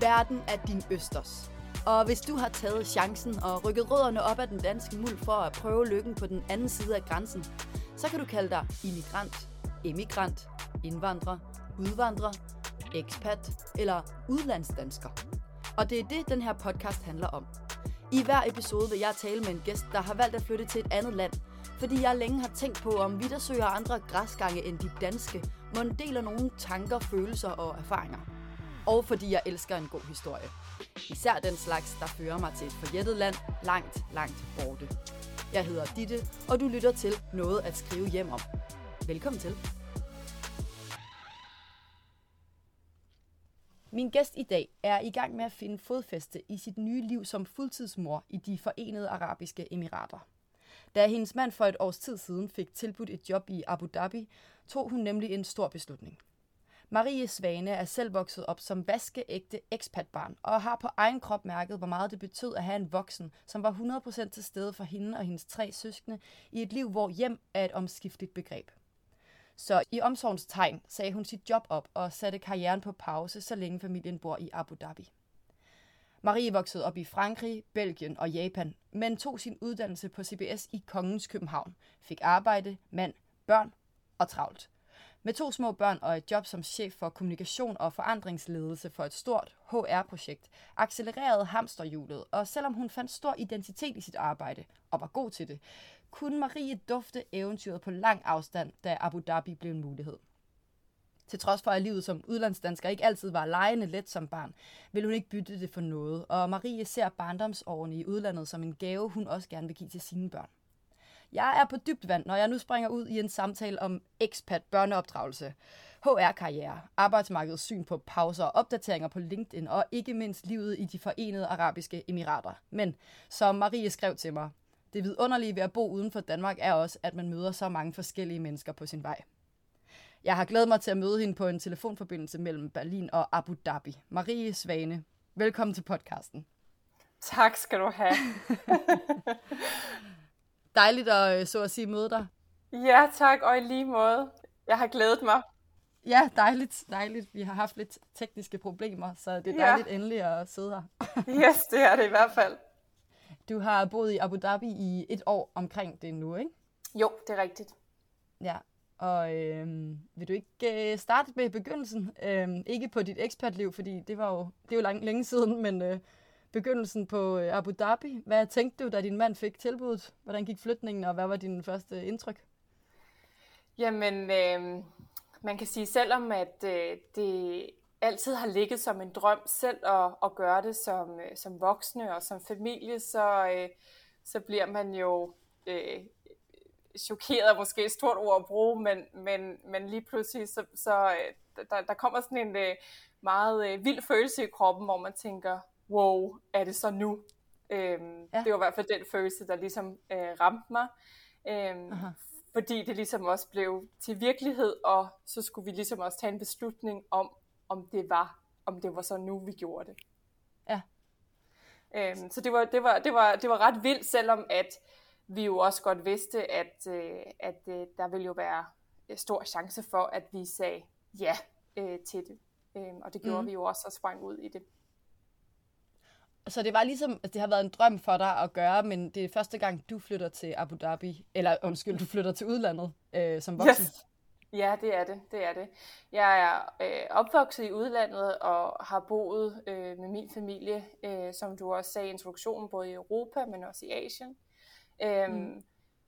Verden er din østers. Og hvis du har taget chancen og rykket rødderne op af den danske muld for at prøve lykken på den anden side af grænsen, så kan du kalde dig immigrant, emigrant, indvandrer, udvandrer, ekspat eller udlandsdansker. Og det er det, den her podcast handler om. I hver episode vil jeg tale med en gæst, der har valgt at flytte til et andet land, fordi jeg længe har tænkt på, om vi der søger andre græsgange end de danske, må deler nogle tanker, følelser og erfaringer. Og fordi jeg elsker en god historie. Især den slags, der fører mig til et forjættet land langt, langt borte. Jeg hedder Ditte, og du lytter til Noget at skrive hjem om. Velkommen til. Min gæst i dag er i gang med at finde fodfæste i sit nye liv som fuldtidsmor i de forenede arabiske emirater. Da hendes mand for et års tid siden fik tilbudt et job i Abu Dhabi, tog hun nemlig en stor beslutning. Marie Svane er selv vokset op som vaskeægte ekspatbarn og har på egen krop mærket, hvor meget det betød at have en voksen, som var 100% til stede for hende og hendes tre søskende i et liv, hvor hjem er et omskifteligt begreb. Så i omsorgens tegn sagde hun sit job op og satte karrieren på pause, så længe familien bor i Abu Dhabi. Marie voksede op i Frankrig, Belgien og Japan, men tog sin uddannelse på CBS i Kongens København, fik arbejde, mand, børn og travlt. Med to små børn og et job som chef for kommunikation og forandringsledelse for et stort HR-projekt, accelererede hamsterhjulet, og selvom hun fandt stor identitet i sit arbejde og var god til det, kunne Marie dufte eventyret på lang afstand, da Abu Dhabi blev en mulighed. Til trods for, at livet som udlandsdansker ikke altid var lejende let som barn, ville hun ikke bytte det for noget, og Marie ser barndomsårene i udlandet som en gave, hun også gerne vil give til sine børn. Jeg er på dybt vand, når jeg nu springer ud i en samtale om expat børneopdragelse, HR-karriere, arbejdsmarkedets syn på pauser, opdateringer på LinkedIn og ikke mindst livet i de forenede arabiske emirater. Men som Marie skrev til mig, det vidunderlige ved at bo uden for Danmark er også, at man møder så mange forskellige mennesker på sin vej. Jeg har glædet mig til at møde hende på en telefonforbindelse mellem Berlin og Abu Dhabi. Marie Svane, velkommen til podcasten. Tak skal du have. Dejligt at øh, så at sige møde dig. Ja, tak, og i lige måde. Jeg har glædet mig. Ja, dejligt, dejligt. Vi har haft lidt tekniske problemer, så det er dejligt ja. endelig at sidde her. yes, det er det i hvert fald. Du har boet i Abu Dhabi i et år omkring det nu, ikke? Jo, det er rigtigt. Ja, og øh, vil du ikke øh, starte med begyndelsen? Øh, ikke på dit ekspertliv, fordi det var jo, det er jo lang, længe siden, men øh, begyndelsen på øh, Abu Dhabi. Hvad tænkte du, da din mand fik tilbuddet? Hvordan gik flytningen, og hvad var din første øh, indtryk? Jamen, øh, man kan sige, selvom at øh, det altid har ligget som en drøm selv at, at gøre det som, øh, som voksne og som familie, så, øh, så bliver man jo øh, chokeret er måske et stort ord at bruge, men, men, men lige pludselig så, så øh, der, der kommer sådan en øh, meget øh, vild følelse i kroppen, hvor man tænker, wow, er det så nu? Øhm, ja. Det var i hvert fald den følelse, der ligesom øh, ramte mig. Øhm, fordi det ligesom også blev til virkelighed, og så skulle vi ligesom også tage en beslutning om, om det var, om det var så nu, vi gjorde det. Ja. Øhm, så det var, det, var, det, var, det var ret vildt, selvom at vi jo også godt vidste, at, øh, at øh, der ville jo være stor chance for, at vi sagde ja øh, til det. Øhm, og det gjorde mm. vi jo også og sprang ud i det. Så det var ligesom, at det har været en drøm for dig at gøre, men det er første gang, du flytter til Abu Dhabi, eller undskyld, du flytter til udlandet øh, som voksen. Yes. Ja, det er det. det er det. Jeg er øh, opvokset i udlandet og har boet øh, med min familie, øh, som du også sagde i introduktionen, både i Europa, men også i Asien. Øhm, mm.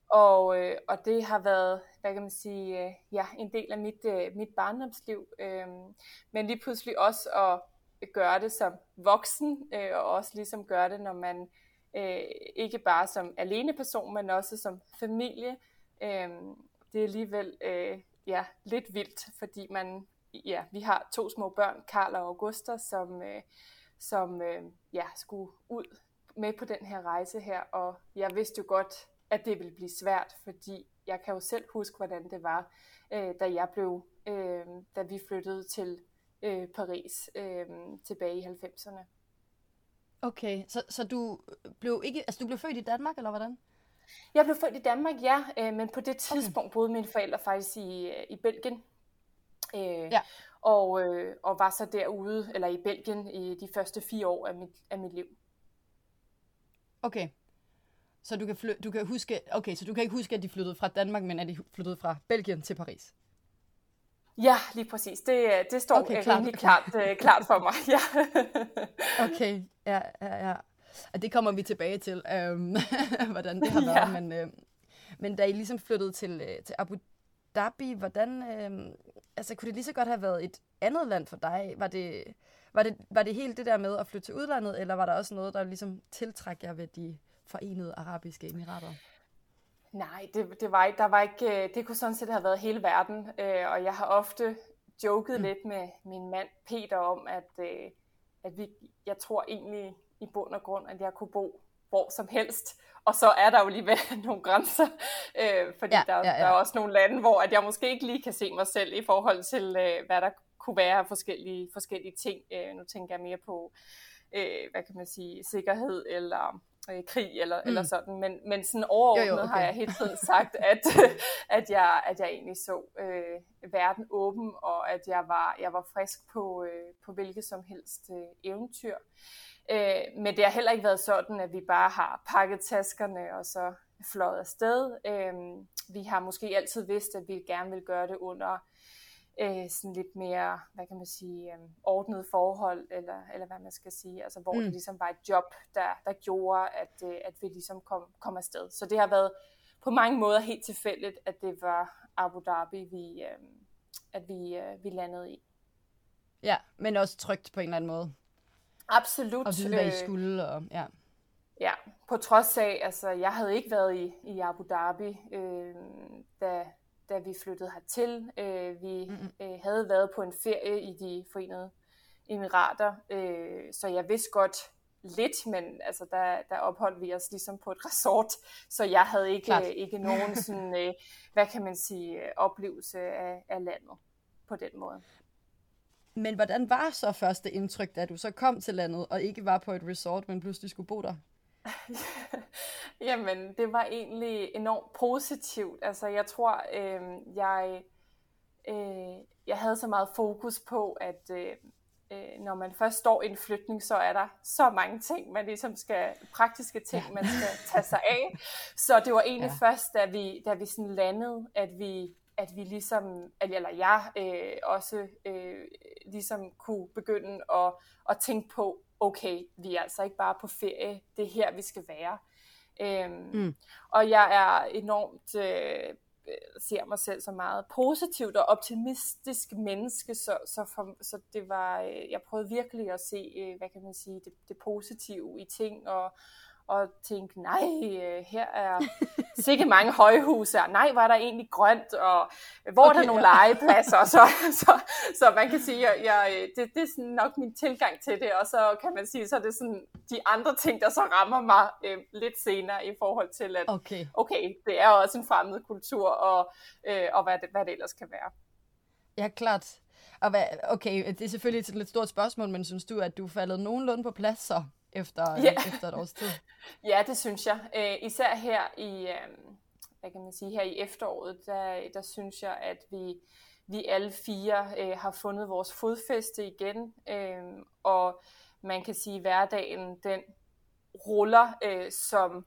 og, øh, og det har været, hvad kan man sige, øh, ja, en del af mit, øh, mit barndomsliv. Øh, men lige pludselig også at gøre det som voksen, øh, og også ligesom gøre det, når man øh, ikke bare som alene person, men også som familie. Øh, det er alligevel øh, ja, lidt vildt, fordi man, ja, vi har to små børn, Karl og Augusta, som, øh, som øh, ja, skulle ud med på den her rejse her, og jeg vidste jo godt, at det ville blive svært, fordi jeg kan jo selv huske, hvordan det var, øh, da jeg blev, øh, da vi flyttede til øh, Paris øh, tilbage i 90'erne. Okay, så, så du blev ikke, altså du blev født i Danmark, eller hvordan? Jeg blev født i Danmark, ja, øh, men på det tidspunkt okay. boede mine forældre faktisk i, øh, i Belgien. Øh, ja. og, øh, og var så derude, eller i Belgien, i de første fire år af mit, af mit liv. Okay. Så du kan, fly- du kan huske, okay, så du kan ikke huske, at de flyttede fra Danmark, men at de flyttede fra Belgien til Paris? Ja, lige præcis. Det, det står okay, klart. rimelig klart, uh, klart for mig. Ja. okay, ja, ja, ja. Og det kommer vi tilbage til, øhm, hvordan det har været. Ja. Men, øh, men da I ligesom flyttede til, øh, til Abu Dhabi, hvordan, øh, altså kunne det lige så godt have været et andet land for dig? Var det, var det, var det helt det der med at flytte til udlandet, eller var der også noget, der ligesom tiltræk jer ved de forenede arabiske emirater? Nej, det, det var ikke, der var ikke, øh, det kunne sådan set have været hele verden, øh, og jeg har ofte joket mm. lidt med min mand Peter om, at, øh, at vi, jeg tror egentlig i bund og grund, at jeg kunne bo hvor som helst, og så er der jo lige nogle grænser, øh, fordi ja, der, ja, ja. der er også nogle lande, hvor at jeg måske ikke lige kan se mig selv i forhold til, øh, hvad der kunne være af forskellige, forskellige ting. Øh, nu tænker jeg mere på, øh, hvad kan man sige, sikkerhed eller øh, krig eller, mm. eller sådan, men, men sådan overordnet jo, jo, okay. har jeg hele tiden sagt, at, at, jeg, at jeg egentlig så øh, verden åben, og at jeg var, jeg var frisk på, øh, på hvilket som helst øh, eventyr. Øh, men det har heller ikke været sådan, at vi bare har pakket taskerne og så fløjet afsted. Øh, vi har måske altid vidst, at vi gerne vil gøre det under øh, sådan lidt mere, hvad kan man sige, øh, ordnet forhold, eller, eller hvad man skal sige, altså hvor mm. det ligesom var et job, der, der gjorde, at, øh, at vi ligesom kom, kom afsted. Så det har været på mange måder helt tilfældigt, at det var Abu Dhabi, vi, øh, at vi, øh, vi landede i. Ja, men også trygt på en eller anden måde. Absolut. Og vide, hvad I øh, skulle, og ja. Ja, på trods af, altså jeg havde ikke været i, i Abu Dhabi, øh, da, da vi flyttede hertil. Øh, vi mm-hmm. øh, havde været på en ferie i de forenede emirater, øh, så jeg vidste godt lidt, men altså, der, der opholdt vi os ligesom på et resort, så jeg havde ikke, øh, ikke nogen sådan, øh, hvad kan man sige, oplevelse af, af landet på den måde. Men hvordan var så første indtryk, da du så kom til landet, og ikke var på et resort, men pludselig skulle bo der? Jamen, det var egentlig enormt positivt. Altså, jeg tror, øh, jeg, øh, jeg havde så meget fokus på, at øh, øh, når man først står i en flytning, så er der så mange ting, man ligesom skal, praktiske ting, man skal tage sig af. Så det var egentlig ja. først, da vi, da vi sådan landede, at vi at vi ligesom, eller jeg øh, også øh, ligesom kunne begynde at, at tænke på, okay, vi er altså ikke bare på ferie, det er her, vi skal være. Øhm, mm. Og jeg er enormt, øh, ser mig selv som meget positivt og optimistisk menneske, så, så, for, så det var, øh, jeg prøvede virkelig at se, øh, hvad kan man sige, det, det positive i ting, og, og tænke, nej, øh, her er sikkert mange højhuse, og nej, var der egentlig grønt, og hvor okay, er der nogle ja. legepladser, så, så, så man kan sige, jeg, jeg, det, det er sådan nok min tilgang til det, og så kan man sige, så er det sådan de andre ting, der så rammer mig øh, lidt senere i forhold til, at okay. okay, det er også en fremmed kultur, og, øh, og hvad, det, hvad det ellers kan være. Ja, klart. Og hvad, okay, det er selvfølgelig et lidt stort spørgsmål, men synes du, at du faldet nogenlunde på plads så? Efter, ja. efter et års tid. ja, det synes jeg. Æ, øh, især her i, øh, hvad kan man sige, her i efteråret, der, der synes jeg, at vi, vi alle fire øh, har fundet vores fodfæste igen, øh, og man kan sige, at hverdagen den ruller øh, som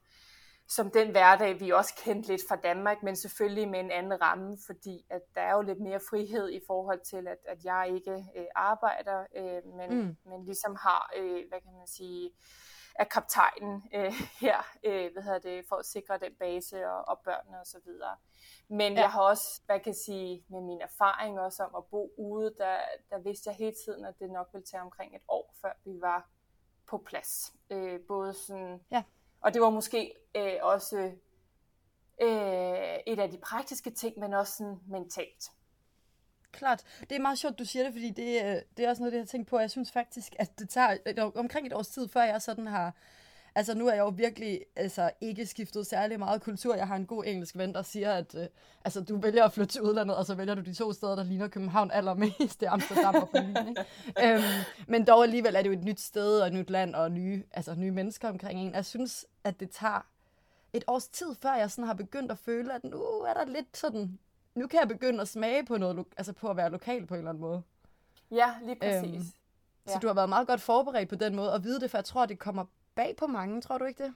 som den hverdag, vi også kendte lidt fra Danmark, men selvfølgelig med en anden ramme, fordi at der er jo lidt mere frihed i forhold til, at, at jeg ikke øh, arbejder, øh, men, mm. men ligesom har, øh, hvad kan man sige, af kaptajnen øh, her, øh, hvad hedder det, for at sikre den base og, og børnene og så videre. Men ja. jeg har også, hvad kan jeg sige, med min erfaring også om at bo ude, der, der vidste jeg hele tiden, at det nok ville tage omkring et år, før vi var på plads. Øh, både sådan ja og det var måske øh, også øh, et af de praktiske ting, men også sådan mentalt. Klart. Det er meget sjovt, du siger det, fordi det, øh, det er også noget, jeg har tænkt på. Jeg synes faktisk, at det tager omkring et års tid, før jeg sådan har altså nu er jeg jo virkelig altså, ikke skiftet særlig meget kultur. Jeg har en god engelsk ven, der siger, at øh, altså, du vælger at flytte til udlandet, og så vælger du de to steder, der ligner København allermest. Det er Amsterdam og Berlin. Ikke? øhm, men dog alligevel er det jo et nyt sted og et nyt land og nye, altså, nye mennesker omkring en. Jeg synes, at det tager et års tid, før jeg sådan har begyndt at føle, at nu er der lidt sådan, nu kan jeg begynde at smage på noget, altså på at være lokal på en eller anden måde. Ja, lige præcis. Øhm, ja. Så du har været meget godt forberedt på den måde, og vide det, for jeg tror, det kommer bag på mange, tror du ikke det?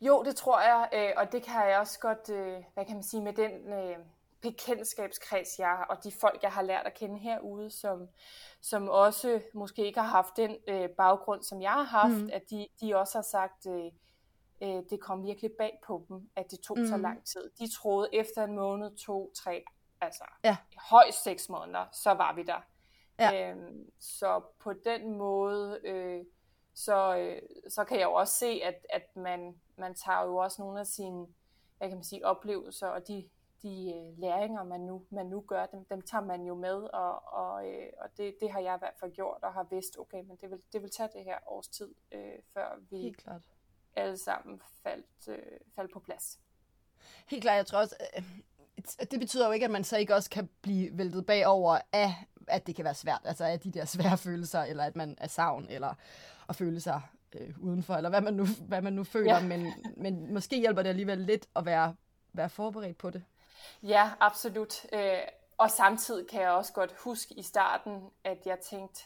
Jo, det tror jeg, øh, og det kan jeg også godt, øh, hvad kan man sige, med den øh, bekendtskabskreds, jeg og de folk, jeg har lært at kende herude, som, som også måske ikke har haft den baggrund, som jeg har haft, mm. at de, de også har sagt, det kom virkelig bag på dem, at det tog mm. så lang tid. De troede efter en måned, to, tre, altså ja. højst seks måneder, så var vi der. Ja. Øhm, så på den måde, øh, så, øh, så kan jeg jo også se, at, at man, man tager jo også nogle af sine hvad kan man sige, oplevelser og de, de øh, læringer, man nu, man nu gør, dem, dem tager man jo med, og, og, øh, og det, det har jeg i hvert fald gjort, og har vidst, okay, men det vil, det vil tage det her års tid, øh, før vi Helt klart. alle sammen faldt, øh, faldt på plads. Helt klart, jeg tror også, øh, det betyder jo ikke, at man så ikke også kan blive væltet bagover af, at det kan være svært, altså af de der svære følelser, eller at man er savn, eller at føle sig øh, udenfor, eller hvad man nu, hvad man nu føler, ja. men, men måske hjælper det alligevel lidt at være, være forberedt på det. Ja, absolut. Øh, og samtidig kan jeg også godt huske i starten, at jeg tænkte,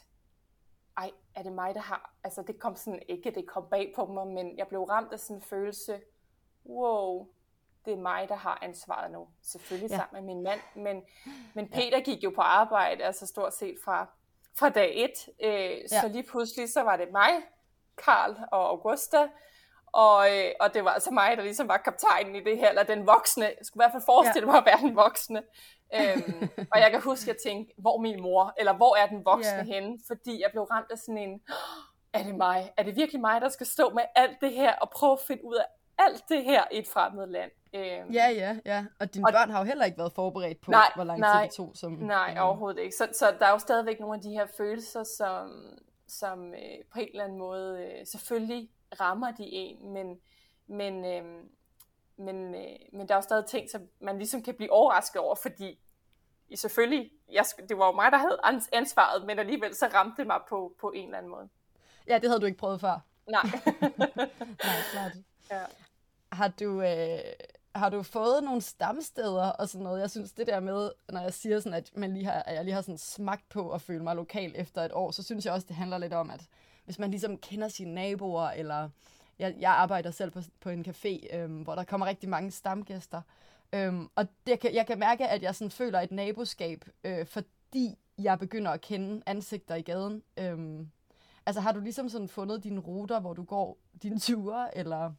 ej, er det mig, der har... Altså, det kom sådan, ikke det kom bag på mig, men jeg blev ramt af sådan en følelse, wow, det er mig, der har ansvaret nu. Selvfølgelig ja. sammen med min mand, men, men Peter ja. gik jo på arbejde, altså stort set fra, fra dag et. Øh, ja. Så lige pludselig, så var det mig, Karl og Augusta, og, øh, og det var altså mig, der ligesom var kaptajnen i det her, eller den voksne. Jeg skulle i hvert fald forestille ja. mig at være den voksne. øhm, og jeg kan huske, at jeg tænkte, hvor min mor, eller hvor er den voksne yeah. henne? Fordi jeg blev ramt af sådan en, er det mig? Er det virkelig mig, der skal stå med alt det her, og prøve at finde ud af alt det her i et fremmed land? Øhm, ja, ja, ja. Og dine og, børn har jo heller ikke været forberedt på, nej, hvor lang nej, tid det tog. Som, nej, øh, overhovedet ikke. Så, så der er jo stadigvæk nogle af de her følelser, som, som øh, på en eller anden måde øh, selvfølgelig rammer de en, men, men, øh, men, øh, men der er jo stadig ting, som man ligesom kan blive overrasket over, fordi selvfølgelig, jeg, det var jo mig, der havde ansvaret, men alligevel så ramte det mig på, på en eller anden måde. Ja, det havde du ikke prøvet før. Nej. Nej, klart. Ja. Har du, øh, har du fået nogle stamsteder og sådan noget? Jeg synes det der med, når jeg siger sådan, at, man lige har, at jeg lige har sådan smagt på at føle mig lokal efter et år, så synes jeg også, det handler lidt om, at hvis man ligesom kender sine naboer, eller jeg, jeg arbejder selv på, på en café, øhm, hvor der kommer rigtig mange stamgæster, øhm, og det, kan, jeg kan mærke, at jeg sådan føler et naboskab, øh, fordi jeg begynder at kende ansigter i gaden. Øhm, altså har du ligesom sådan fundet dine ruter, hvor du går dine ture, eller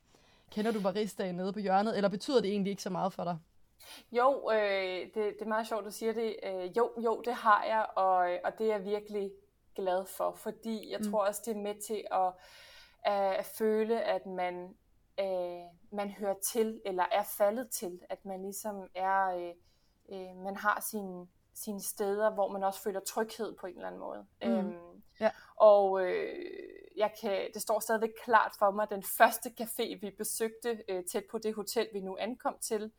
Kender du baristaen nede på hjørnet, eller betyder det egentlig ikke så meget for dig? Jo, øh, det, det er meget sjovt, at du siger det. Øh, jo, jo, det har jeg, og, og det er jeg virkelig glad for, fordi jeg mm. tror også, det er med til at, at føle, at man, øh, man hører til, eller er faldet til, at man ligesom er, øh, øh, man har sine, sine steder, hvor man også føler tryghed på en eller anden måde. Mm. Øhm, ja. Og øh, jeg kan, det står stadigvæk klart for mig, den første café, vi besøgte øh, tæt på det hotel, vi nu ankom til,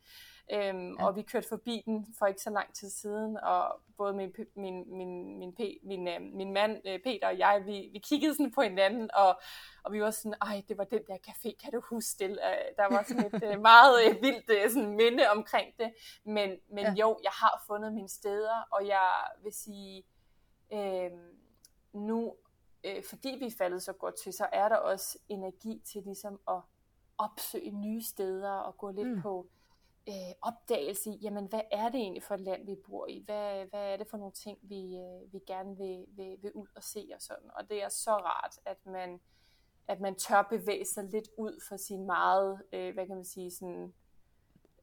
øhm, ja. og vi kørte forbi den for ikke så lang tid siden, og både min, min, min, min, min, min, øh, min mand øh, Peter og jeg, vi, vi kiggede sådan på hinanden, og, og vi var sådan, ej, det var den der café, kan du huske det? Øh, der var sådan et øh, meget øh, vildt øh, sådan minde omkring det, men, men ja. jo, jeg har fundet mine steder, og jeg vil sige, øh, nu øh, fordi vi er faldet så godt til, så er der også energi til ligesom at opsøge nye steder og gå lidt mm. på øh, opdagelse i, jamen hvad er det egentlig for et land, vi bor i? Hvad, hvad er det for nogle ting, vi, øh, vi gerne vil, vil, vil ud og se og sådan. Og det er så rart, at man, at man tør bevæge sig lidt ud fra sin meget, øh, hvad kan man sige, sådan,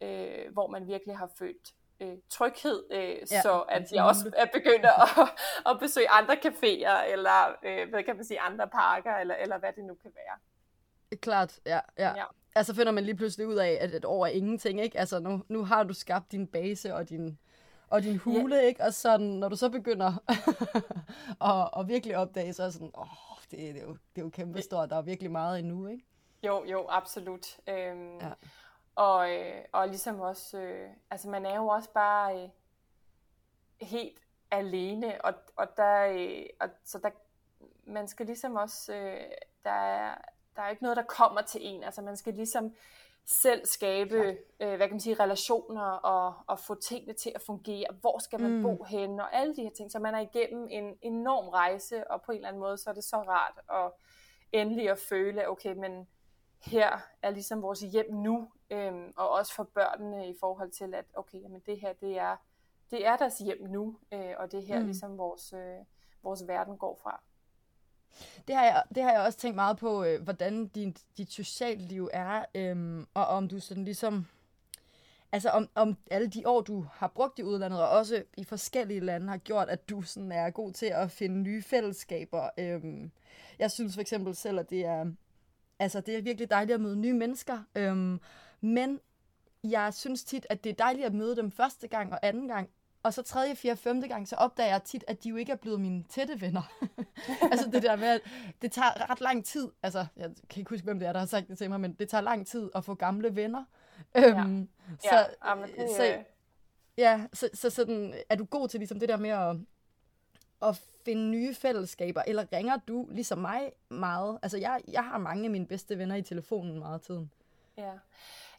øh, hvor man virkelig har følt øh, tryghed, øh, ja, så at jeg også er begyndt at, at besøge andre caféer, eller øh, hvad kan man sige, andre parker, eller, eller hvad det nu kan være. Klart, ja, ja. ja. Altså finder man lige pludselig ud af, at et år er ingenting, ikke? Altså nu, nu har du skabt din base og din, og din hule, yeah. ikke? Og sådan, når du så begynder at, at virkelig opdage, så er sådan, åh, oh, det, det, er jo, det er jo kæmpestort, der er virkelig meget endnu, ikke? Jo, jo, absolut. Øhm, ja. Og, øh, og ligesom også, øh, altså man er jo også bare øh, helt alene, og, og der, øh, og, så der, man skal ligesom også, øh, der, er, der er ikke noget, der kommer til en, altså man skal ligesom selv skabe, øh, hvad kan man sige, relationer og, og få tingene til at fungere. Hvor skal man mm. bo hen og alle de her ting. Så man er igennem en enorm rejse, og på en eller anden måde, så er det så rart at endelig at føle, okay, men her er ligesom vores hjem nu, øhm, og også for børnene i forhold til, at okay, jamen det her, det er, det er deres hjem nu, øh, og det er her mm. ligesom vores, øh, vores verden går fra. Det har jeg, det har jeg også tænkt meget på, øh, hvordan din, dit socialt liv er, øh, og om du sådan ligesom, altså om, om alle de år, du har brugt i udlandet, og også i forskellige lande, har gjort, at du sådan er god til at finde nye fællesskaber. Øh, jeg synes for eksempel selv, at det er, altså det er virkelig dejligt at møde nye mennesker, øh, men jeg synes tit, at det er dejligt at møde dem første gang og anden gang, og så tredje, fjerde, femte gang, så opdager jeg tit, at de jo ikke er blevet mine tætte venner. altså det der med, at det tager ret lang tid. Altså, jeg kan ikke huske, hvem det er, der har sagt det til mig, men det tager lang tid at få gamle venner. Ja. Øhm, så, ja, det, så, ja, så, så sådan, er du god til ligesom det der med at, at finde nye fællesskaber, eller ringer du ligesom mig meget? Altså, jeg, jeg har mange af mine bedste venner i telefonen meget af tiden. Ja,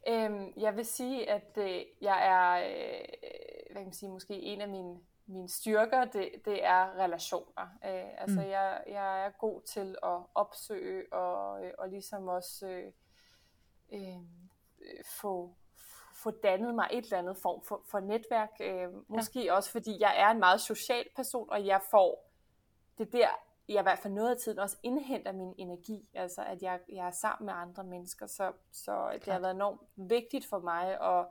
øhm, jeg vil sige, at øh, jeg er... Øh, hvad kan man sige, måske en af mine, mine styrker, det, det er relationer. Øh, altså mm. jeg, jeg er god til at opsøge og, øh, og ligesom også øh, øh, få, få dannet mig et eller andet form for, for netværk. Øh, måske ja. også fordi jeg er en meget social person, og jeg får det der, jeg i hvert fald noget af tiden også indhenter min energi, altså at jeg, jeg er sammen med andre mennesker, så, så det har været enormt vigtigt for mig at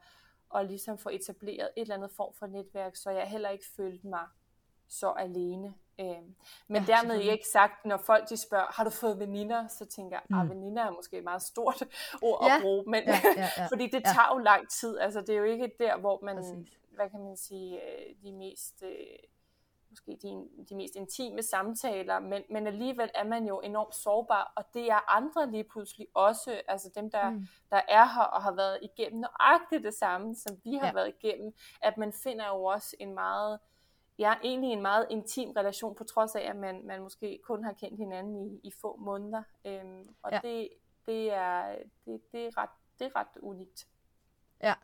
og ligesom få etableret et eller andet form for netværk, så jeg heller ikke følte mig så alene. Øhm, men ja, dermed ikke sagt, når folk de spørger, har du fået veninder, så tænker jeg, ah, mm. veninder er måske et meget stort ord ja. at bruge, men ja, ja, ja. fordi det tager jo lang tid, altså det er jo ikke der, hvor man, Præcis. hvad kan man sige, øh, de mest øh, måske de, de mest intime samtaler, men, men alligevel er man jo enormt sårbar, og det er andre lige pludselig også, altså dem, der, mm. der er her og har været igennem nøjagtigt det samme, som vi har ja. været igennem, at man finder jo også en meget, ja, egentlig en meget intim relation, på trods af, at man, man måske kun har kendt hinanden i, i få måneder, øhm, og ja. det, det, er, det, det, er ret, det er ret unikt. Ja,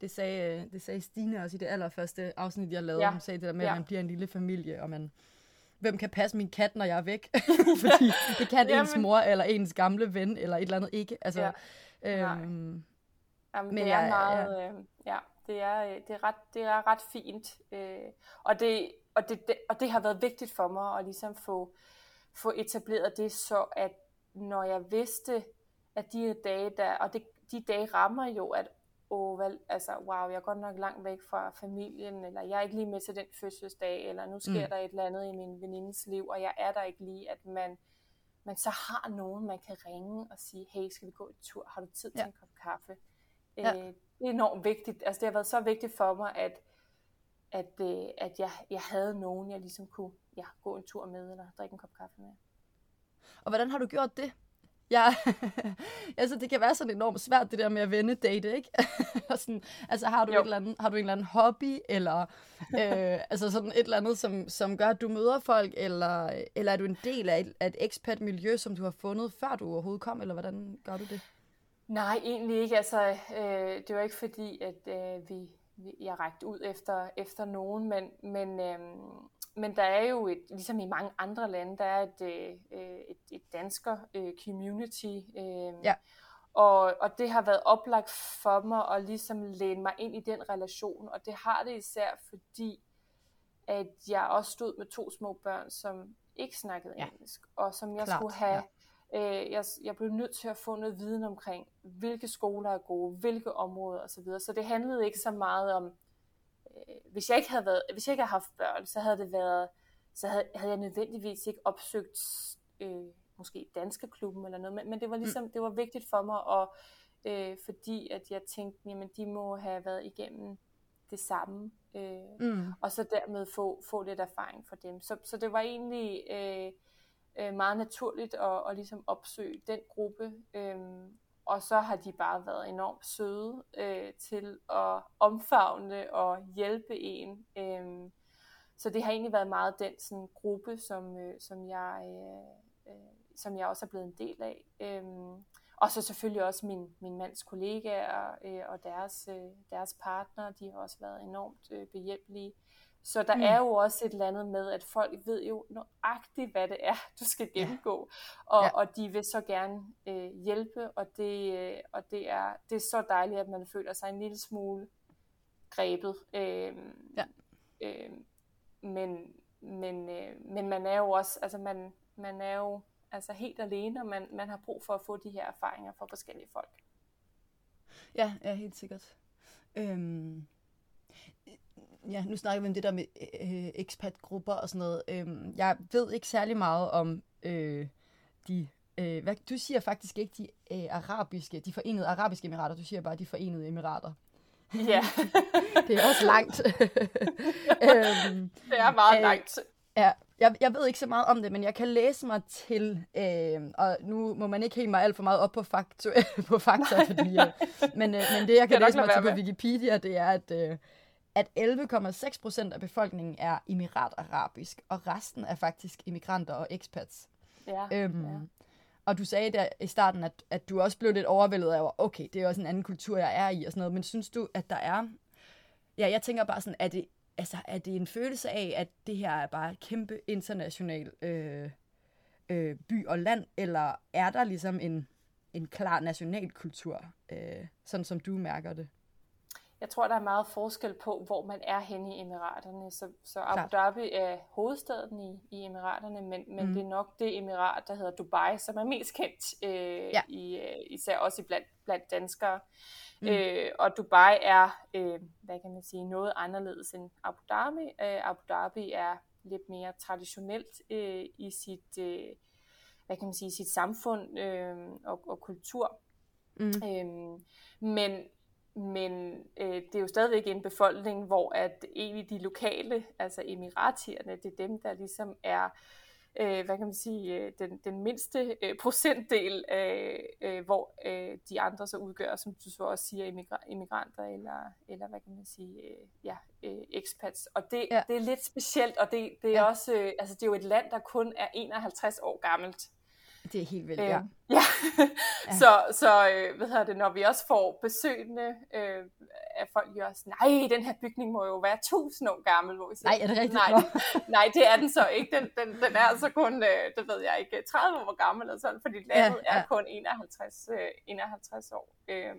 det sagde, det sagde Stine også i det allerførste afsnit, jeg lavede. Ja. Hun sagde det der med, ja. at man bliver en lille familie, og man, hvem kan passe min kat, når jeg er væk? Fordi det kan Jamen. ens mor, eller ens gamle ven, eller et eller andet ikke. Altså, ja. øhm, Jamen, men det er jeg, meget, ja. Øh, ja, det er, øh, det er, ret, det er ret fint. Øh, og, det, og, det, det, og det har været vigtigt for mig at ligesom få, få etableret det, så at når jeg vidste, at de dage der, og det, de dage rammer jo, at åh, vel, altså, wow, jeg er godt nok langt væk fra familien, eller jeg er ikke lige med til den fødselsdag, eller nu sker mm. der et eller andet i min venindes liv, og jeg er der ikke lige, at man, man så har nogen, man kan ringe og sige, hey, skal vi gå en tur? Har du tid til ja. en kop kaffe? Ja. Øh, enormt vigtigt. Altså, det har været så vigtigt for mig, at, at, øh, at jeg, jeg havde nogen, jeg ligesom kunne ja, gå en tur med, eller drikke en kop kaffe med. Og hvordan har du gjort det? Ja, altså det kan være sådan enormt svært, det der med at vende date, ikke? sådan, altså har du, et eller andet, har du en eller anden hobby, eller øh, altså sådan et eller andet, som, som gør, at du møder folk, eller, eller er du en del af et, af et expat-miljø, som du har fundet, før du overhovedet kom, eller hvordan gør du det? Nej, egentlig ikke. Altså, øh, det var ikke fordi, at øh, vi, jeg rækte ud efter, efter nogen, men, men øh, men der er jo, et, ligesom i mange andre lande, der er et, øh, øh, et, et dansker øh, community. Øh, ja. Og, og det har været oplagt for mig at ligesom læne mig ind i den relation, og det har det især fordi, at jeg også stod med to små børn, som ikke snakkede ja. engelsk, og som jeg Klart, skulle have, ja. Øh, jeg, jeg blev nødt til at få noget viden omkring, hvilke skoler er gode, hvilke områder osv. Så, så det handlede ikke så meget om, øh, hvis jeg ikke havde været, hvis jeg ikke havde haft børn, så havde det været, så havde, havde jeg nødvendigvis ikke opsøgt øh, måske danske klubben eller noget, men, men det var ligesom, mm. det var vigtigt for mig, og øh, fordi at jeg tænkte, jamen de må have været igennem det samme, øh, mm. og så dermed få, få lidt erfaring for dem. Så, så det var egentlig øh, øh, meget naturligt at, at ligesom opsøge den gruppe, øh, og så har de bare været enormt søde øh, til at omfavne og hjælpe en. Øh, så det har egentlig været meget den sådan, gruppe, som, øh, som, jeg, øh, øh, som jeg også er blevet en del af. Øh, og så selvfølgelig også min, min mands kollegaer øh, og deres, øh, deres partner, de har også været enormt øh, behjælpelige. Så der mm. er jo også et eller andet med, at folk ved jo nøjagtigt, hvad det er, du skal gennemgå. Ja. Og, ja. og de vil så gerne øh, hjælpe, og, det, øh, og det, er, det er så dejligt, at man føler sig en lille smule grebet. Øh, ja. øh, men, men, øh, men man er jo også, altså man, man er jo altså helt alene, og man, man har brug for at få de her erfaringer fra forskellige folk. Ja, ja helt sikkert. Øhm, ja, nu snakker vi om det der med øh, ekspat-grupper og sådan noget. Øhm, jeg ved ikke særlig meget om øh, de... Øh, hvad, du siger faktisk ikke de øh, arabiske, de forenede arabiske emirater, du siger bare de forenede emirater. Ja. det er også langt. øhm, det er meget øh, langt. Ja, jeg, jeg ved ikke så meget om det, men jeg kan læse mig til, øh, og nu må man ikke helt mig alt for meget op på, faktu, på fakta, fordi, øh, men, øh, men det jeg kan læse mig til på Wikipedia, det er, at, øh, at 11,6 procent af befolkningen er emirat-arabisk, og resten er faktisk immigranter og expats. Ja, øhm, ja. Og du sagde der i starten, at, at du også blev lidt overvældet af, okay, det er også en anden kultur, jeg er i og sådan noget, men synes du, at der er... Ja, jeg tænker bare sådan, er det, altså, er det en følelse af, at det her er bare kæmpe international øh, øh, by og land, eller er der ligesom en, en klar nationalkultur, øh, sådan som du mærker det? Jeg tror, der er meget forskel på, hvor man er henne i Emiraterne. Så, så Abu Dhabi er hovedstaden i, i Emiraterne, men, men mm. det er nok det emirat, der hedder Dubai, som er mest kendt, øh, ja. i, øh, især også blandt, blandt danskere. Mm. Øh, og Dubai er, øh, hvad kan man sige, noget anderledes end Abu Dhabi. Øh, Abu Dhabi er lidt mere traditionelt øh, i sit, øh, hvad kan man sige, sit samfund øh, og, og kultur. Mm. Øh, men men øh, det er jo stadigvæk en befolkning, hvor at egentlig de lokale, altså emiratierne, det er dem, der ligesom er, øh, hvad kan man sige, øh, den, den mindste øh, procentdel, øh, øh, hvor øh, de andre så udgør, som du så også siger, immigranter eller, eller hvad kan man sige, øh, ja, øh, expats. Og det, ja. det er lidt specielt, og det, det er ja. også, øh, altså det er jo et land, der kun er 51 år gammelt. Det er helt vildt, øh, ja. ja. så, så øh, hvad hedder det, når vi også får besøgende øh, af folk, jo også, nej, den her bygning må jo være tusind år gammel. Hvor siger, nej, er det rigtigt? Nej, nej, det er den så ikke. Den, den, den er altså kun, øh, det ved jeg ikke, 30 år gammel eller sådan, fordi landet ja, ja. er kun 51, øh, 51 år. Øh,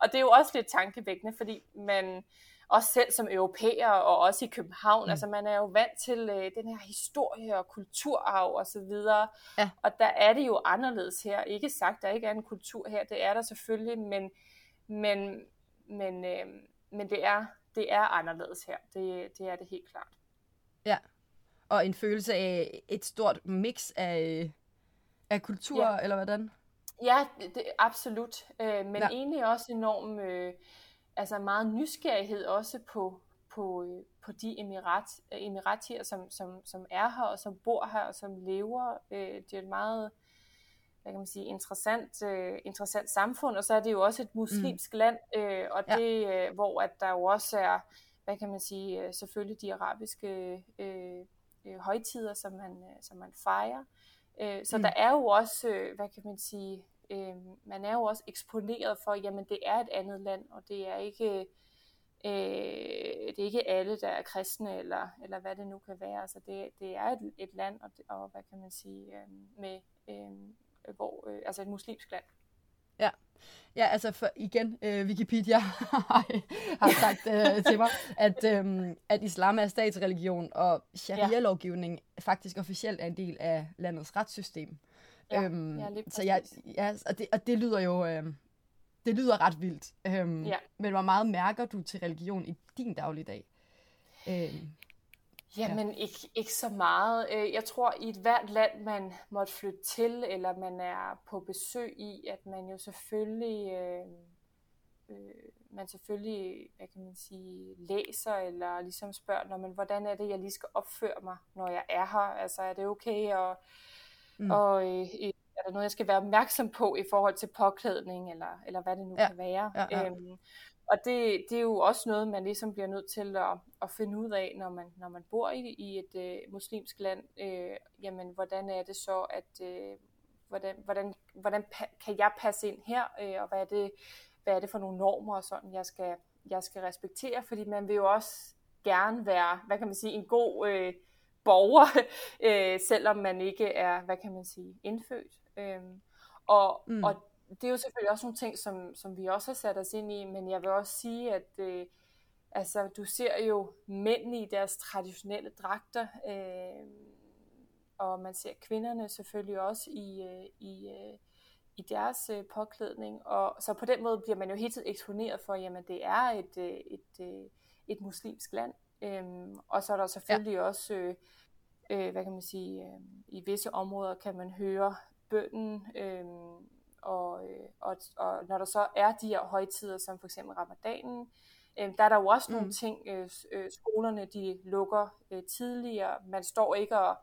og det er jo også lidt tankevækkende, fordi man også selv som europæer og også i København. Mm. Altså man er jo vant til øh, den her historie og kulturarv og så videre. Ja. Og der er det jo anderledes her. Ikke sagt, der ikke er en kultur her. Det er der selvfølgelig, men, men, men, øh, men det, er, det er anderledes her. Det, det er det helt klart. Ja, og en følelse af et stort mix af, af kultur, ja. eller hvordan? Ja, det, absolut. Øh, men ja. egentlig også enormt... Øh, altså meget nysgerrighed også på, på, øh, på de emirat, emiratier, som, som, som er her, og som bor her, og som lever. Øh, det er et meget hvad kan man sige, interessant, øh, interessant samfund, og så er det jo også et muslimsk mm. land, øh, og ja. det, øh, hvor at der jo også er, hvad kan man sige, øh, selvfølgelig de arabiske øh, øh, højtider, som man, øh, som man fejrer. Øh, så mm. der er jo også, øh, hvad kan man sige, øh, man er jo også eksponeret for, jamen det er et andet land, og det er ikke, øh, det er ikke alle, der er kristne, eller, eller hvad det nu kan være. Altså det, det er et, et land, og, og hvad kan man sige, øh, med, øh, hvor, øh, altså et muslimsk land. Ja. Ja, altså for, igen, øh, Wikipedia har sagt øh, til mig, at, øh, at islam er statsreligion, og sharia-lovgivning faktisk officielt er en del af landets retssystem. Ja, øhm, ja, så jeg, ja, og, det, og det lyder jo øhm, det lyder ret vildt. Øhm, ja. Men hvor meget mærker du til religion i din dagligdag? Øhm, Jamen, ja. ikke, ikke så meget. Øh, jeg tror, i et hvert land, man måtte flytte til, eller man er på besøg i, at man jo selvfølgelig, øh, øh, man selvfølgelig, hvad kan man sige, læser, eller ligesom spørger, når, men hvordan er det, jeg lige skal opføre mig, når jeg er her? Altså, er det okay at Mm. Og øh, er der noget, jeg skal være opmærksom på i forhold til påklædning, eller, eller hvad det nu ja. kan være. Ja, ja. Øhm, og det, det er jo også noget, man ligesom bliver nødt til at, at finde ud af, når man, når man bor i, i et øh, muslimsk land. Øh, jamen, hvordan er det så, at øh, hvordan, hvordan, hvordan kan jeg passe ind her, øh, og hvad er, det, hvad er det for nogle normer og sådan, jeg skal, jeg skal respektere, fordi man vil jo også gerne være, hvad kan man sige, en god øh, borger, øh, selvom man ikke er, hvad kan man sige, indfødt. Øh, og, mm. og det er jo selvfølgelig også nogle ting, som, som vi også har sat os ind i, men jeg vil også sige, at øh, altså, du ser jo mænd i deres traditionelle dragter, øh, og man ser kvinderne selvfølgelig også i, øh, i, øh, i deres øh, påklædning, og så på den måde bliver man jo hele tiden eksponeret for, jamen det er et, øh, et, øh, et muslimsk land, øhm, og så er der selvfølgelig ja. også, øh, øh, hvad kan man sige, øh, i visse områder kan man høre bønden, øh, og, øh, og, og når der så er de her højtider, som for eksempel ramadanen, øh, der er der jo også mm. nogle ting, øh, øh, skolerne de lukker øh, tidligere, man står ikke og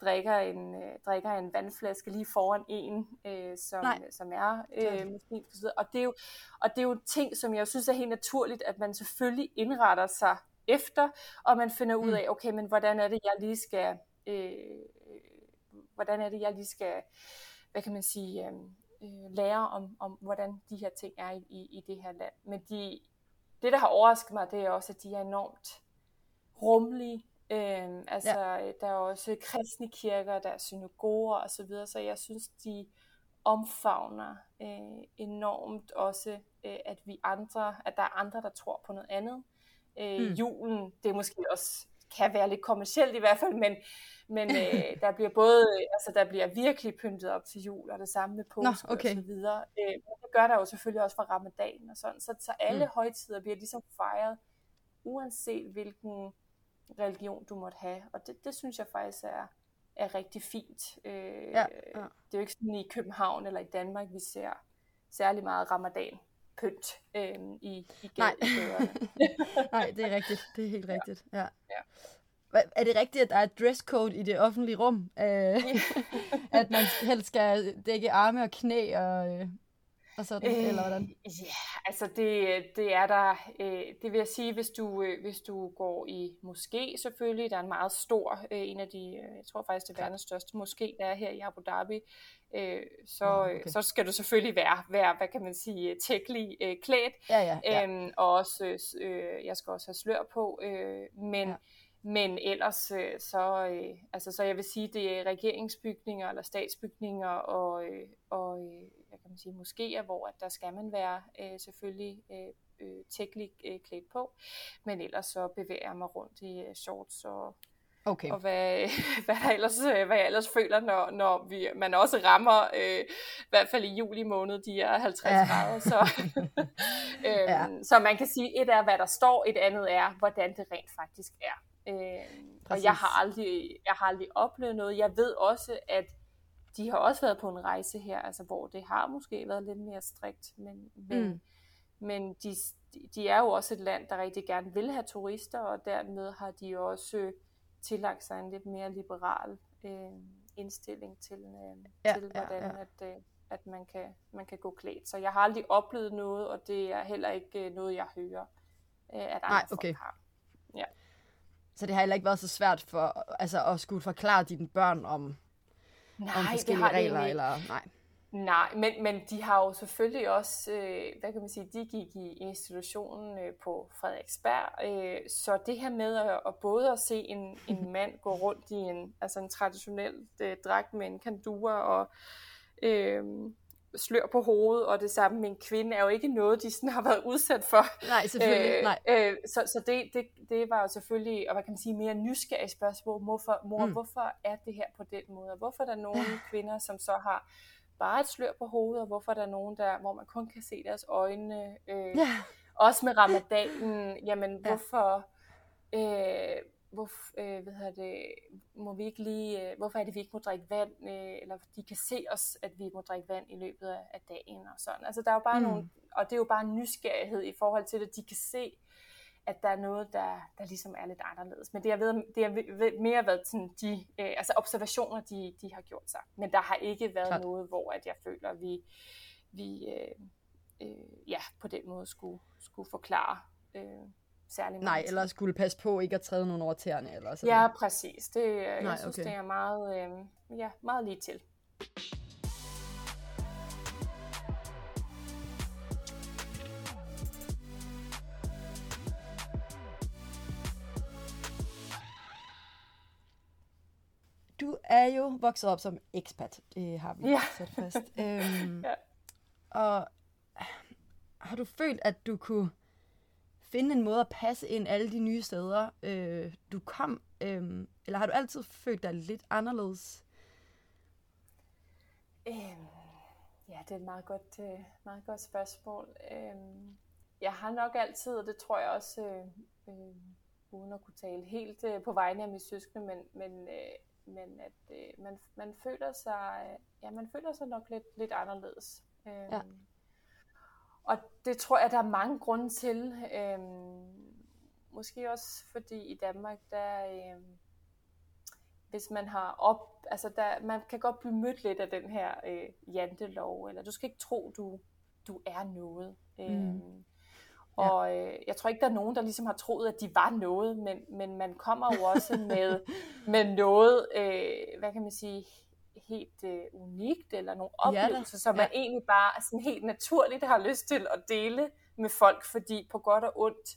drikker en, øh, drikker en vandflaske lige foran en, øh, som, som er øh, muslimsk. Og det, er jo, og det er jo ting, som jeg synes er helt naturligt, at man selvfølgelig indretter sig efter, og man finder ud mm. af, okay, men hvordan er det, jeg lige skal, øh, hvordan er det, jeg lige skal, hvad kan man sige, øh, øh, lære om, om, hvordan de her ting er i, i, i det her land. Men de, det, der har overrasket mig, det er også, at de er enormt rummelige. Øhm, altså, ja. der er også kristne kirker, der er synagoger osv., så, videre, så jeg synes, de omfavner øh, enormt også, øh, at vi andre, at der er andre, der tror på noget andet. Øh, mm. Julen, det er måske også kan være lidt kommercielt i hvert fald, men, men øh, der bliver både, altså der bliver virkelig pyntet op til jul, og det samme med påske Nå, okay. og så videre. Øh, men det gør der jo selvfølgelig også for ramadan og sådan, så, så alle mm. højtider bliver ligesom fejret, uanset hvilken religion du måtte have, og det, det synes jeg faktisk er, er rigtig fint. Øh, ja, ja. Det er jo ikke sådan i København eller i Danmark, vi ser særlig meget ramadan pynt øh, i, i Nej. Nej, det er rigtigt. Det er helt rigtigt. Ja. ja. Er det rigtigt, at der er et dresscode i det offentlige rum? Øh, at man helst skal dække arme og knæ og, øh, og sådan, øh, eller hvordan? Ja, altså det, det er der, øh, det vil jeg sige, hvis du, øh, hvis du går i moské selvfølgelig, der er en meget stor, øh, en af de, øh, jeg tror faktisk det er verdens største moské, der er her i Abu Dhabi, øh, så, okay. så skal du selvfølgelig være, være hvad kan man sige, tækkelig øh, klædt, ja, ja, ja. Øhm, og også, øh, jeg skal også have slør på, øh, men ja. Men ellers øh, så, øh, altså, så jeg vil sige, det er regeringsbygninger eller statsbygninger og, øh, og øh, hvad kan man sige, moskéer, hvor at der skal man være øh, selvfølgelig øh, øh, tækkelig øh, klædt på. Men ellers så bevæger jeg mig rundt i øh, shorts og, Okay. Og hvad, hvad, der ellers, øh, hvad jeg ellers føler, når, når vi, man også rammer, øh, i hvert fald i juli måned, de er 50 ja. grader. Så, øhm, ja. så man kan sige, et er, hvad der står, et andet er, hvordan det rent faktisk er. Øh, og jeg har, aldrig, jeg har aldrig oplevet noget. Jeg ved også, at de har også været på en rejse her, altså hvor det har måske været lidt mere strikt, men, men, mm. men de, de er jo også et land, der rigtig gerne vil have turister, og dermed har de også tillagt sig en lidt mere liberal øh, indstilling til, øh, ja, til hvordan ja, ja. At, øh, at man kan, man kan gå klædt. Så jeg har aldrig oplevet noget, og det er heller ikke øh, noget, jeg hører, øh, at andre Nej, okay. folk har. Ja. Så det har heller ikke været så svært for, altså, at skulle forklare dine børn om, nej, om forskellige det har regler? Det eller, nej. Nej, men, men de har jo selvfølgelig også, øh, hvad kan man sige, de gik i institutionen øh, på Frederiksberg, øh, så det her med at, at både at se en, en mand gå rundt i en, altså en traditionel øh, dragt med en kandura og øh, slør på hovedet, og det samme med en kvinde, er jo ikke noget, de sådan har været udsat for. Nej, selvfølgelig. Øh, Nej. Øh, så så det, det, det var jo selvfølgelig, og hvad kan man sige, mere nysgerrig spørgsmål. Hvorfor, mor, mm. hvorfor er det her på den måde? Hvorfor er der nogle kvinder, som så har bare et slør på hovedet, og hvorfor er der nogen, der, hvor man kun kan se deres øjne. Øh, ja. Også med ramadanen, jamen ja. hvorfor... Øh, hvor, øh, hvad hedder det, må vi ikke lige, øh, hvorfor er det, vi ikke må drikke vand, øh, eller de kan se os, at vi må drikke vand i løbet af, af dagen og sådan. Altså der er jo bare mm. nogle, og det er jo bare en nysgerrighed i forhold til, at de kan se, at der er noget, der, der ligesom er lidt anderledes. Men det har, været, det har mere været sådan de øh, altså observationer, de, de har gjort sig. Men der har ikke været Klart. noget, hvor at jeg føler, at vi, vi øh, øh, ja, på den måde skulle, skulle forklare øh, særlig Nej, eller skulle passe på ikke at træde nogen over tæerne. Eller sådan. Ja, præcis. Det, Nej, jeg synes, okay. det er meget, øh, ja, meget lige til. Er jo vokset op som ekspat, det har vi Ja. sat fast. Øhm, Ja. Og har du følt, at du kunne finde en måde at passe ind alle de nye steder, øh, du kom? Øh, eller har du altid følt dig lidt anderledes? Øhm, ja, det er et meget godt, øh, meget godt spørgsmål. Øhm, jeg har nok altid, og det tror jeg også, øh, øh, uden at kunne tale helt øh, på vegne af mine søskende, men, men, øh, men at øh, man, man føler sig, øh, ja, man føler sig nok lidt, lidt anderledes. Øhm, Ja. Og det tror jeg, der er mange grunde til. Øhm, måske også fordi i Danmark, der, øhm, hvis man har op, altså der, man kan godt blive mødt lidt af den her øh, jantelov, eller du skal ikke tro, du, du er noget. Øhm, Ja. Og øh, jeg tror ikke, der er nogen, der ligesom har troet, at de var noget, men, men man kommer jo også med, med noget, øh, hvad kan man sige, helt øh, unikt, eller nogle Ja oplevelser, som man egentlig bare sådan helt naturligt har lyst til at dele med folk, fordi på godt og ondt,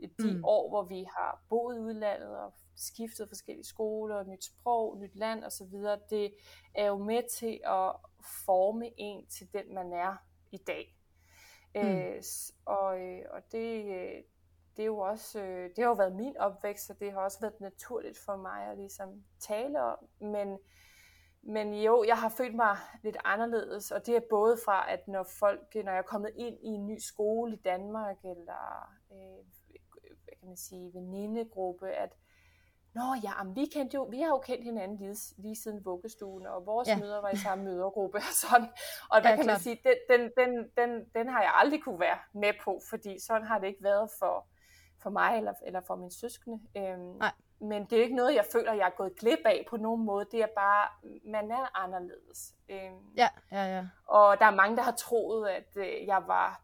de Mm. mm. år, hvor vi har boet i udlandet og skiftet forskellige skoler, nyt sprog, nyt land osv., det er jo med til at forme en til den, man er i dag. Mm. Øh, og, øh, og det, øh, det er jo også, øh, det har jo været min opvækst, og det har også været naturligt for mig at ligesom tale om, men, men jo, jeg har følt mig lidt anderledes, og det er både fra, at når folk, når jeg er kommet ind i en ny skole i Danmark, eller øh, hvad kan man sige, venindegruppe, at Nå ja, men vi, kendte jo, vi har jo kendt hinanden lige, lige siden vuggestuen, og vores Ja. møder var i samme mødergruppe og sådan. Og hvad Ja, kan klart. man sige, den, den, den, den, den har jeg aldrig kunne være med på, fordi sådan har det ikke været for, for mig eller, eller for mine søskende. Øhm, Nej. Men det er ikke noget, jeg føler, jeg er gået glip af på nogen måde. Det er bare, man er anderledes. Øhm, Ja, ja, ja. og der er mange, der har troet, at øh, jeg var...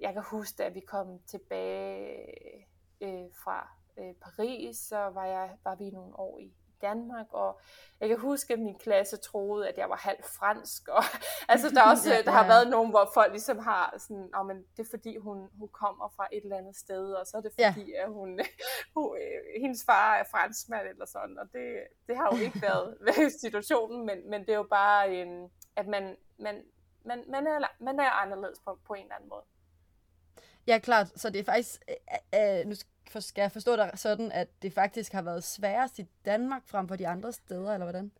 Jeg kan huske, at vi kom tilbage øh, fra øh, Paris, så var, jeg, var vi nogle år i Danmark, og jeg kan huske, at min klasse troede, at jeg var halv fransk, og altså der, er også, Ja, ja, der ja, har ja. været nogen, hvor folk ligesom har sådan, oh, men det er fordi, hun, hun kommer fra et eller andet sted, og så er det Ja. fordi, at hun, hun, øh, hendes far er franskmand, eller sådan, og det, det har jo ikke været situationen, men, men det er jo bare, øh, at man, man, man, man, er, man er anderledes på, på en eller anden måde. Ja, klart. Så det er faktisk... Øh, øh, nu for- skal jeg forstå dig sådan, at det faktisk har været sværest i Danmark frem for de andre steder, eller hvordan?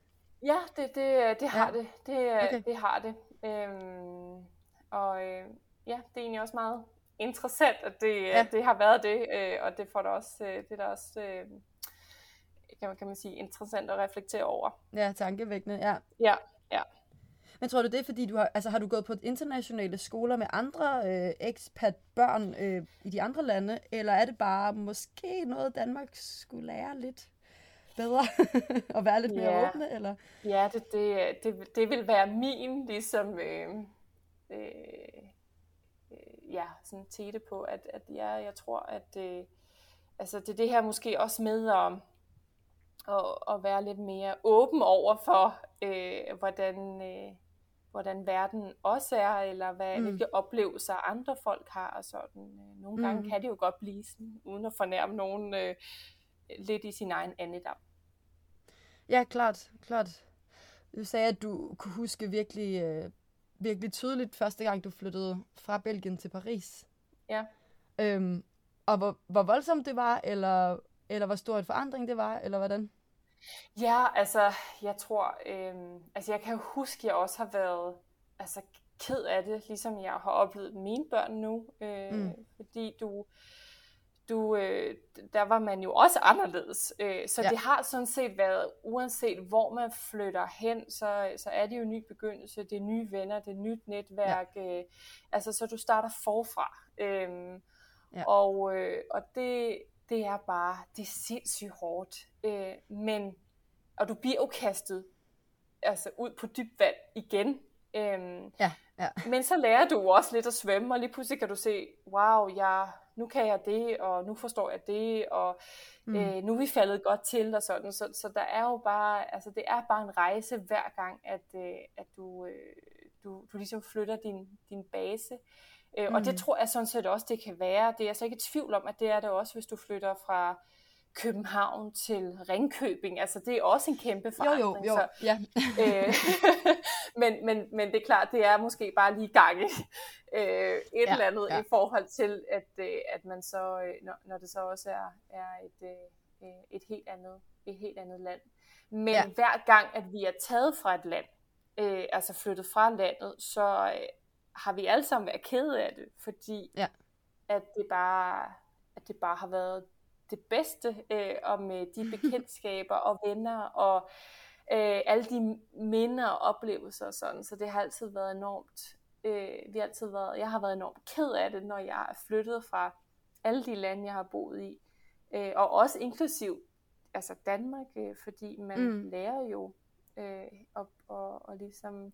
Ja, det, det, det har Ja. det. Det, Okay. okay. det har det. Øhm, og øh, ja, det er egentlig også meget interessant, at det, Ja. ja. det har været det, øh, og det får da også, øh, det er da også øh, kan, man, kan man sige, interessant at reflektere over. Ja, tankevækkende, ja. Ja, ja. Men tror du det er, fordi du har, altså, har du gået på internationale skoler med andre øh, expat-børn øh, i de andre lande, eller er det bare måske noget, Danmark skulle lære lidt bedre og være lidt mere Ja. åbne, eller? Ja, det, det, det, det vil være min ligesom, øh, øh, øh, ja, sådan tete på, at, at ja, jeg tror, at øh, altså det er det her måske også med at, at, at være lidt mere åben over for, øh, hvordan, øh, hvordan verden også er, eller hvad, Mm. hvilke oplevelser andre folk har, og sådan. Øh, Nogle gange Mm. kan det jo godt blive sådan, uden at fornærme nogen øh, lidt i sin egen andedam. Ja, klart, klart. Du sagde, at du kunne huske virkelig, øh, virkelig tydeligt første gang, du flyttede fra Belgien til Paris. Ja. Øhm, og hvor, hvor voldsomt det var, eller, eller hvor stor en forandring det var, eller hvordan? Ja, altså, jeg tror, øh, altså jeg kan huske, at jeg også har været altså, ked af det, ligesom jeg har oplevet mine børn nu, øh, Mm. fordi du, du øh, der var man jo også anderledes, øh, så ja. det har sådan set været, uanset hvor man flytter hen, så, så er det jo en ny begyndelse, det er nye venner, det er nyt netværk, ja. øh, altså så du starter forfra, øh, Ja. og, øh, og det, det er bare, det er sindssygt hårdt, øh, men, og du bliver jo kastet altså ud på dybt vand igen. Øhm, Ja, ja. men så lærer du også lidt at svømme, og lige pludselig kan du se, wow, jeg, nu kan jeg det, og nu forstår jeg det, og Mm. mm. øh, nu er vi faldet godt til, og sådan. Så, så der er jo bare, altså det er bare en rejse hver gang, at, øh, at du, øh, du, du ligesom flytter din, din base. Øh, Og Mm. det tror jeg sådan set også, det kan være. Det er jeg så ikke i tvivl om, at det er det også, hvis du flytter fra, København til Ringkøbing. Altså, det er også en kæmpe forandring. Jo, jo, jo. Så, ja. øh, men, men, men det er klart, det er måske bare lige gange øh, et ja, eller andet ja. i forhold til, at, øh, at man så, øh, når, når det så også er, er et, øh, et, helt andet, et helt andet land. Men ja. hver gang, at vi er taget fra et land, øh, altså flyttet fra landet, så øh, har vi alle sammen været kede af det, fordi ja. at det bare at det bare har været det bedste, øh, og med de bekendtskaber og venner og øh, alle de minder og oplevelser og sådan. Så det har altid været enormt, øh, vi har altid været, jeg har været enormt ked af det, når jeg er flyttet fra alle de lande, jeg har boet i. Øh, og også inklusiv altså Danmark, øh, fordi man mm. lærer jo øh, at, at, at ligesom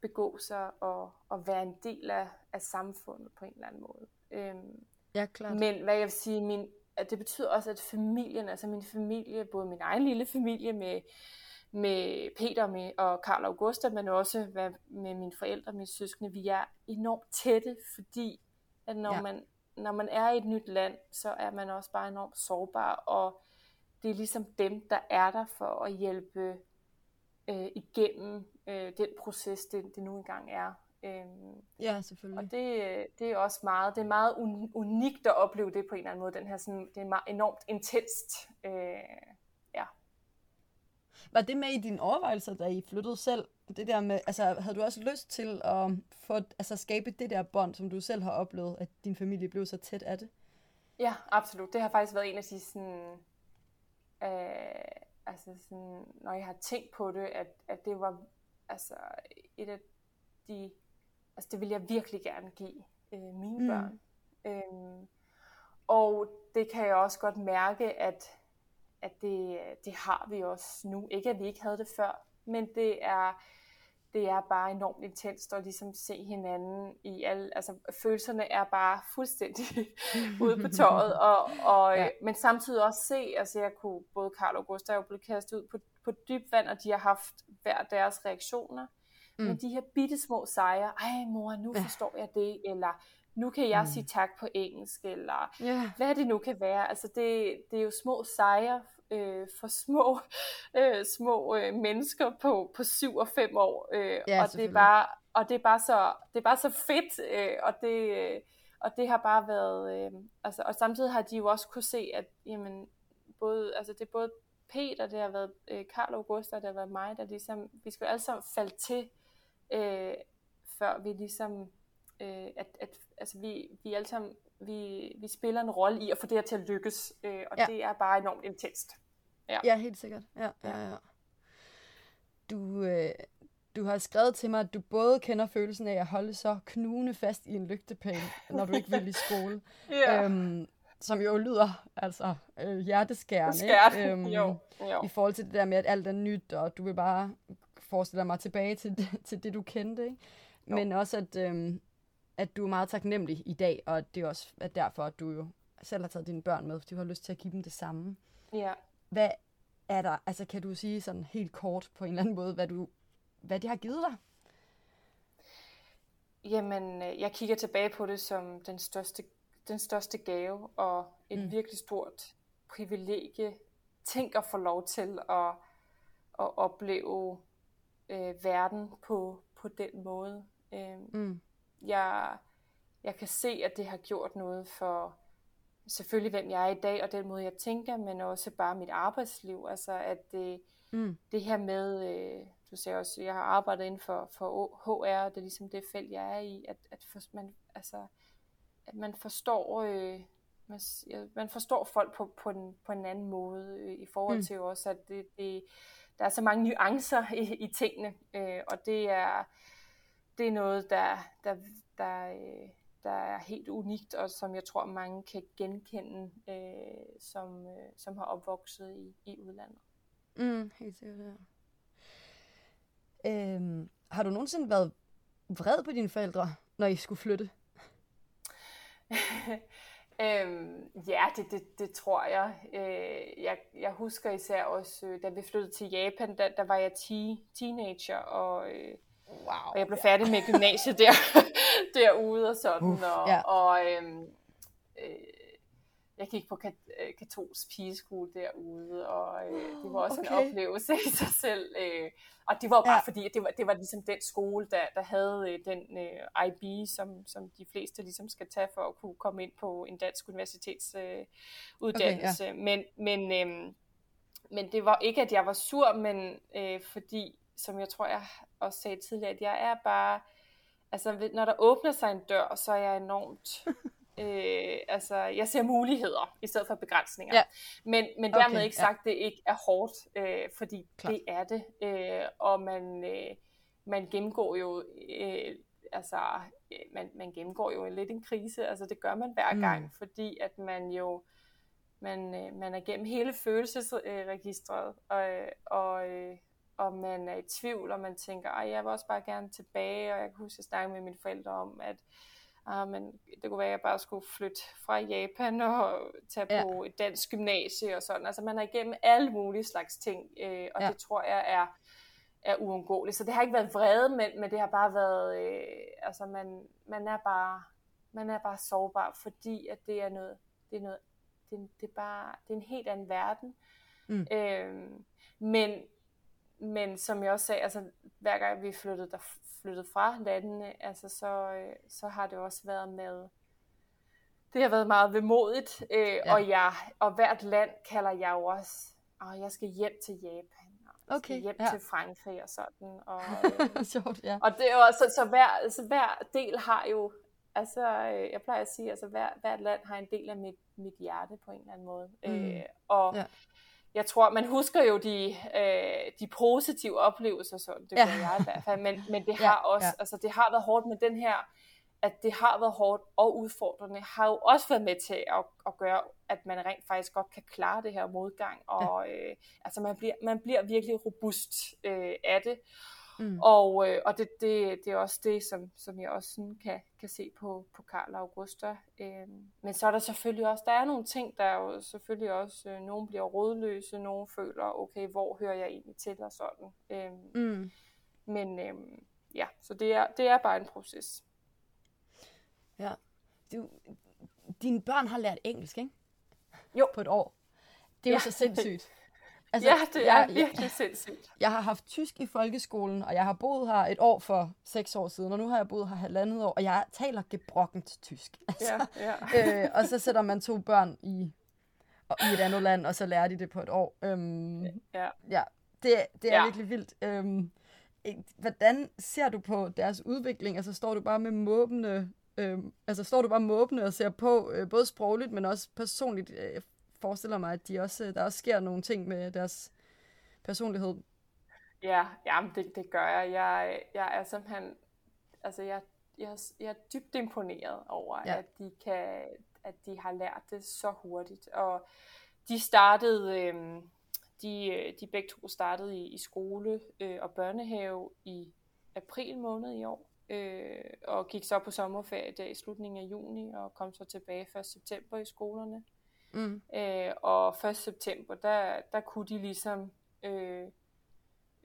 begå sig og, og være en del af, af samfundet på en eller anden måde. Øhm, ja, klart. Men hvad jeg vil sige, min, at det betyder også, at familien, altså min familie, både min egen lille familie med, med Peter med, og Karl Augusta, men også hvad, med mine forældre mine søskende, vi er enormt tætte, fordi at når, ja. man, når man er i et nyt land, så er man også bare enormt sårbar, og det er ligesom dem, der er der for at hjælpe øh, igennem øh, den proces, det, det nu engang er. Øhm, ja, selvfølgelig. Og det, det er også meget, det er meget unikt at opleve det på en eller anden måde. Den her sådan, det er meget enormt intenst. Øh, ja. Var det med i dine overvejelser, da I flyttede selv? Det der med, altså, havde du også lyst til at få, altså, skabe det der bånd, som du selv har oplevet, at din familie blev så tæt af det? Ja, absolut. Det har faktisk været en af de sådan, øh, altså sådan, når jeg har tænkt på det, at, at det var altså et af de Altså det vil jeg virkelig gerne give øh, mine mm. børn. Øhm, og det kan jeg også godt mærke, at, at det, det har vi også nu. Ikke at vi ikke havde det før, men det er, det er bare enormt intenst at ligesom se hinanden i alle, altså følelserne er bare fuldstændig ude på tøjet, og, og, ja. men samtidig også se, altså jeg kunne, både Karl og Gustav er blevet kastet ud på, på dyb vand, og de har haft hver deres reaktioner, Mm. Men de her bitte små sejre, ej mor, nu ja. forstår jeg det, eller nu kan jeg mm. sige tak på engelsk, eller yeah. hvad det nu kan være. Altså det, det er jo små sejre øh, for små, øh, små øh, mennesker på, på syv og fem år. Øh, ja, og, det er bare, og det er bare så, det er bare så fedt, øh, og det... Øh, og det har bare været, øh, altså, og samtidig har de jo også kunne se, at jamen, både, altså det er både Peter, det har været øh, Karl Augusta, det har været mig, der ligesom, vi skal jo alle sammen falde til øh, før vi ligesom, øh, at, at altså vi, vi alle sammen, vi, vi spiller en rolle i at få det her til at lykkes, øh, og ja. det er bare enormt intenst. Ja, ja helt sikkert. Ja, ja, ja. Du, øh, du har skrevet til mig, at du både kender følelsen af at holde så knugende fast i en lygtepæl, når du ikke vil i skole. ja. øhm, som jo lyder altså øh, hjerteskærende. Skært. Øhm, jo, jo. I forhold til det der med, at alt er nyt, og du vil bare forestiller mig tilbage til det, til det du kendte. Ikke? Men også, at, øhm, at du er meget taknemmelig i dag, og det er også at derfor, at du jo selv har taget dine børn med, fordi du har lyst til at give dem det samme. Ja. Hvad er der, altså kan du sige sådan helt kort på en eller anden måde, hvad, du, hvad de har givet dig? Jamen, øh, jeg kigger tilbage på det som den største, den største gave, og et mm. virkelig stort privilegie. Tænk at få lov til at, at opleve øh, verden på, på den måde. Øh, mm. jeg, jeg kan se, at det har gjort noget for selvfølgelig, hvem jeg er i dag, og den måde, jeg tænker, men også bare mit arbejdsliv. Altså, at det, mm. det her med, øh, du ser også, jeg har arbejdet inden for, for HR, det er ligesom det felt, jeg er i, at, at for, man, altså, at man forstår... Øh, man, man forstår folk på, på, en, på en anden måde, øh, i forhold mm. til også, at det, det, der er så mange nuancer i, i tingene, øh, og det er, det er noget, der, der, der, øh, der er helt unikt, og som jeg tror, mange kan genkende, øh, som, øh, som har opvokset i, i udlandet. Mm, helt sikkert, ja. Øhm, har du nogensinde været vred på dine forældre, når I skulle flytte? Øhm, ja, det, det, det tror jeg. Øh, jeg. Jeg husker især også, øh, da vi flyttede til Japan, der, der var jeg ti, teenager, og, øh, wow, og jeg blev ja. færdig med gymnasiet der, derude og sådan. Uf, og, ja. og øhm, øh, jeg gik på kat, øh, katolsk pigeskole derude, og øh, det var også okay. en oplevelse i sig selv. Øh, og det var bare ja. fordi, det var, det var ligesom den skole, der, der havde øh, den øh, IB, som, som de fleste ligesom skal tage for at kunne komme ind på en dansk universitetsuddannelse. Øh, okay, ja. Men, men, øh, men det var ikke, at jeg var sur, men øh, fordi, som jeg tror, jeg også sagde tidligere, at jeg er bare, altså når der åbner sig en dør, så er jeg enormt Øh, altså, jeg ser muligheder i stedet for begrænsninger. Ja. Men, men dermed okay, ikke sagt, ja. det ikke er hårdt, øh, fordi Klar. det er det. Øh, og man, øh, man gennemgår jo, øh, altså, øh, man, man gennemgår jo lidt en krise. Altså, det gør man hver mm. gang, fordi at man jo, man, øh, man er gennem hele følelsesregistret, og, og, øh, og man er i tvivl, og man tænker, at jeg vil også bare gerne tilbage, og jeg kan huske, at snakke med mine forældre om, at ah, men det kunne være, at jeg bare skulle flytte fra Japan og tage ja. på et dansk gymnasie og sådan. Altså man er igennem alle mulige slags ting, øh, og ja. det tror jeg er, er uundgåeligt. Så det har ikke været vrede, men, men det har bare været, øh, altså man, man er bare, man er bare sårbar, fordi at det er noget, det er noget, det, det er bare, det er en helt anden verden. Mm. Øh, men, men som jeg også sagde, altså hver gang vi flyttede der flyttet fra landene, altså så, øh, så har det også været med, det har været meget vemodigt, øh, ja. og, jeg, og hvert land kalder jeg jo også, og jeg skal hjem til Japan, og jeg okay, skal hjem ja. til Frankrig og sådan. Og, øh, Sjovt, ja. Og det er jo også, så, hver, så hver del har jo, altså øh, jeg plejer at sige, altså hver, hvert land har en del af mit, mit hjerte på en eller anden måde. Mm. Øh, og ja jeg tror, man husker jo de, øh, de positive oplevelser, så det gør ja. jeg i hvert fald, men, men det har ja, også, ja. altså det har været hårdt med den her, at det har været hårdt og udfordrende, har jo også været med til at, at gøre, at man rent faktisk godt kan klare det her modgang, og ja. øh, altså man bliver, man bliver virkelig robust øh, af det. Mm. Og, øh, og det, det, det er også det, som, som jeg også sådan kan, kan se på, på Karl Augusta. Øh, men så er der selvfølgelig også, der er nogle ting, der er jo selvfølgelig også, øh, nogen bliver rådløse, nogen føler, okay, hvor hører jeg egentlig til, og sådan. Øh, mm. Men øh, ja, så det er, det er bare en proces. Ja. Du, dine børn har lært engelsk, ikke? Jo. På et år. Det er jo ja. så sindssygt. Altså, ja, det er jeg, virkelig sindssygt. Jeg har haft tysk i folkeskolen, og jeg har boet her et år for seks år siden, og nu har jeg boet her halvandet år, og jeg taler gebrokkent tysk. Altså, ja, ja. øh, og så sætter man to børn i, i et andet land, og så lærer de det på et år. Øhm, ja. ja. Det, det er ja. virkelig vildt. Øhm, hvordan ser du på deres udvikling? Altså står du bare med måbende, øhm, altså står du bare måbende og ser på, øh, både sprogligt, men også personligt, øh, forestiller mig, at de også, der også sker nogle ting med deres personlighed. Ja, jamen det, det gør jeg. jeg. Jeg er simpelthen, altså jeg, jeg, jeg er dybt imponeret over, ja. at de kan, at de har lært det så hurtigt. Og de startede, øh, de, de begge to startede i, i skole øh, og børnehave i april måned i år. Øh, og gik så på sommerferie der i slutningen af juni og kom så tilbage 1. september i skolerne. Mm. Øh, og 1. september, der, der kunne de ligesom, øh,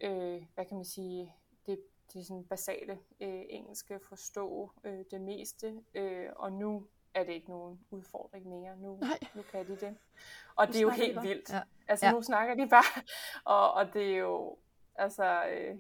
øh, hvad kan man sige, det, det sådan basale øh, engelske forstå øh, det meste, øh, og nu er det ikke nogen udfordring mere. Nu, nu kan de det. Og nu det er jo helt vildt. Ja. Altså ja. nu snakker de bare, og, og det er jo, altså, øh,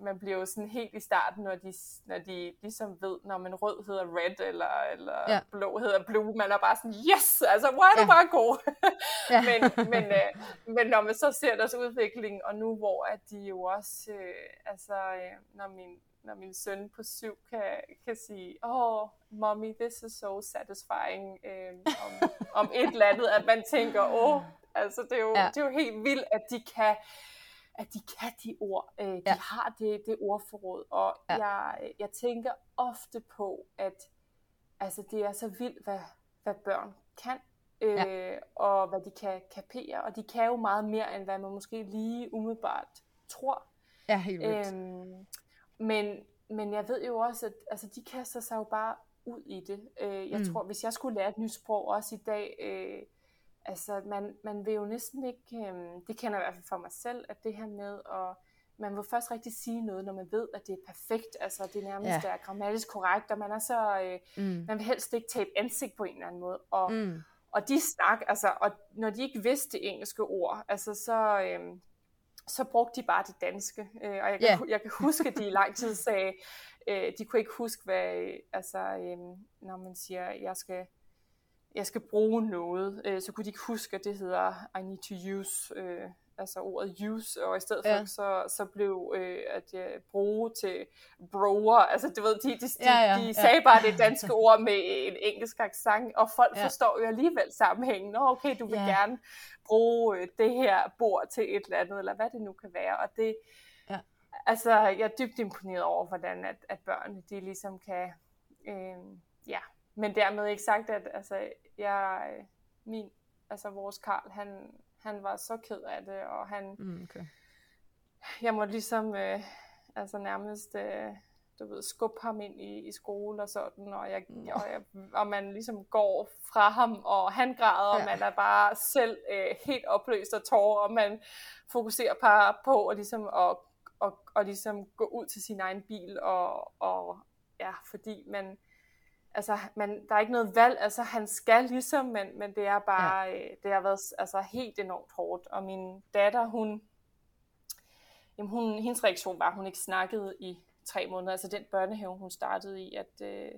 man bliver jo sådan helt i starten, når de, når de ligesom ved, når man rød hedder red, eller, eller ja. blå hedder blue, man er bare sådan, yes, altså, hvor er du ja. bare god. ja. men, men, øh, men når man så ser deres udvikling, og nu hvor at de jo også, øh, altså, øh, når min når min søn på syv kan, kan sige, oh, mommy, this is so satisfying, øh, om, om et eller andet, at man tænker, åh, oh, altså det er, jo, ja. det er jo helt vildt, at de kan, at de kan de ord. Øh, de ja. har det, det ordforråd. Og ja. jeg, jeg tænker ofte på, at altså, det er så vildt, hvad, hvad børn kan. Øh, ja. Og hvad de kan kapere. Og de kan jo meget mere, end hvad man måske lige umiddelbart tror. Ja, helt vildt. Øhm, men, men jeg ved jo også, at altså, de kaster sig jo bare ud i det. Øh, jeg mm. tror, hvis jeg skulle lære et nyt sprog også i dag, øh, altså man, man vil jo næsten ikke, øh, det kender jeg i hvert fald for mig selv, at det her med at, man vil først rigtig sige noget, når man ved, at det er perfekt, altså det nærmest ja. er grammatisk korrekt, og man er så, øh, mm. man vil helst ikke tabe ansigt på en eller anden måde, og, mm. og de snak, altså, og når de ikke vidste det engelske ord, altså så, øhm, så brugte de bare det danske. Øh, og jeg kan, yeah. jeg kan huske, at de i lang tid sagde, øh, de kunne ikke huske, hvad, altså, øh, når man siger, jeg skal, jeg skal bruge noget, øh, så kunne de ikke huske, at det hedder I need to use, øh, altså ordet use, og i stedet ja. for så, så blev øh, at jeg bruge til broer, altså du ved, de, de, de, ja, ja, de sagde ja. bare det danske ord med en engelsk accent, og folk ja. forstår jo alligevel sammenhængen. Nå, okay, du vil ja. gerne bruge øh, det her bord til et eller andet, eller hvad det nu kan være, og det, ja. altså jeg er dybt imponeret over, hvordan at, at børnene, de ligesom kan, øh, ja, men dermed ikke sagt, at altså, jeg, min, altså vores Karl, han, han var så ked af det, og han, mm, okay. jeg måtte ligesom, øh, altså nærmest, øh, du ved, skubbe ham ind i, i skole og sådan, og, jeg, mm. og, jeg, og man ligesom går fra ham, og han græder, ja. og man er bare selv øh, helt opløst af tårer, og man fokuserer bare på at ligesom, og, og, og ligesom gå ud til sin egen bil, og, og ja, fordi man, altså, man, der er ikke noget valg, altså han skal ligesom, men, men det er bare, ja. øh, det har været altså, helt enormt hårdt, og min datter, hun, jamen hun, hendes reaktion var, at hun ikke snakkede i tre måneder, altså den børnehave, hun startede i, at øh,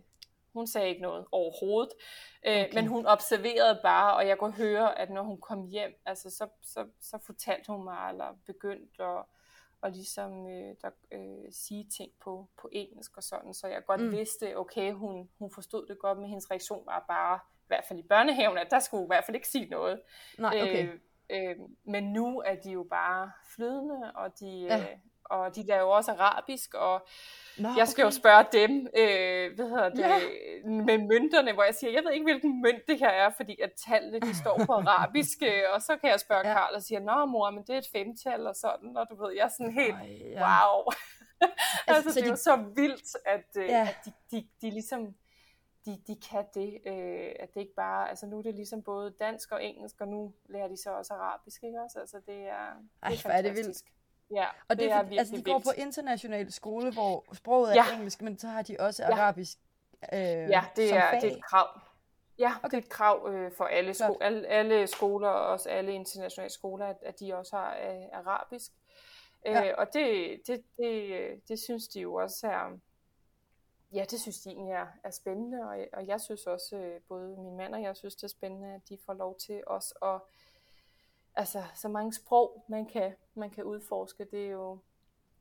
hun sagde ikke noget overhovedet, øh, okay. men hun observerede bare, og jeg kunne høre, at når hun kom hjem, altså så, så, så fortalte hun mig, eller begyndte at og ligesom øh, der, øh, sige ting på, på engelsk og sådan, så jeg godt mm. vidste, okay, hun, hun forstod det godt, men hendes reaktion var bare, i hvert fald i børnehaven, at der skulle i hvert fald ikke sige noget. Nej, okay. Øh, øh, men nu er de jo bare flydende, og de, ja. øh, og de laver også arabisk, og Nå, jeg skal okay. jo spørge dem, øh, hvad hedder det, ja. med mønterne, hvor jeg siger, jeg ved ikke, hvilken mønt det her er, fordi at tallene, de står på arabisk, øh, og så kan jeg spørge ja. Karl og siger, nå mor, men det er et femtal og sådan, og du ved, jeg er sådan helt, Ej, ja. wow. altså, altså, det er de... jo så vildt, at, øh, ja. at de, de, de ligesom, de, de kan det, øh, at det ikke bare, altså nu er det ligesom både dansk og engelsk, og nu lærer de så også arabisk, ikke også? Altså det er, Ej, det er fantastisk. Er det vildt. Ja, og det, det er, er altså, de går på international skole, hvor sproget ja. er engelsk, men så har de også ja. arabisk øh, Ja, det er, fag. det er et krav. Ja, okay. det er et krav øh, for alle, sko- alle, alle skoler, og også alle internationale skoler, at, at de også har øh, arabisk. Øh, ja. Og det, det, det, det synes de jo også er, ja, det synes de egentlig er, er spændende, og, og jeg synes også, øh, både min mand og jeg synes, det er spændende, at de får lov til os at altså, så mange sprog, man kan, man kan udforske, det er jo,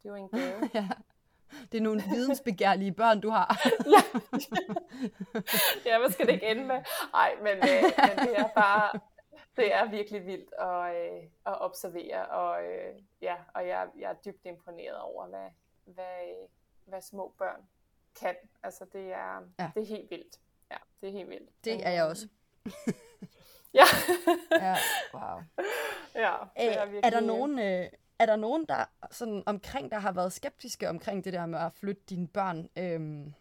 det er jo en gave. ja. Det er nogle vidensbegærlige børn, du har. ja. ja, hvad skal det ikke ende med? Nej, men, øh, men det er bare, det er virkelig vildt at, øh, at observere, og, øh, ja, og jeg, jeg er dybt imponeret over, hvad, hvad, hvad små børn kan. Altså, det er, ja. det er helt vildt. Ja, det er helt vildt. Det er jeg også. Ja. ja, wow. Ja, det er, virkelig... er der nogen, øh, er der nogen der sådan omkring der har været skeptiske omkring det der med at flytte dine børn? Øhm,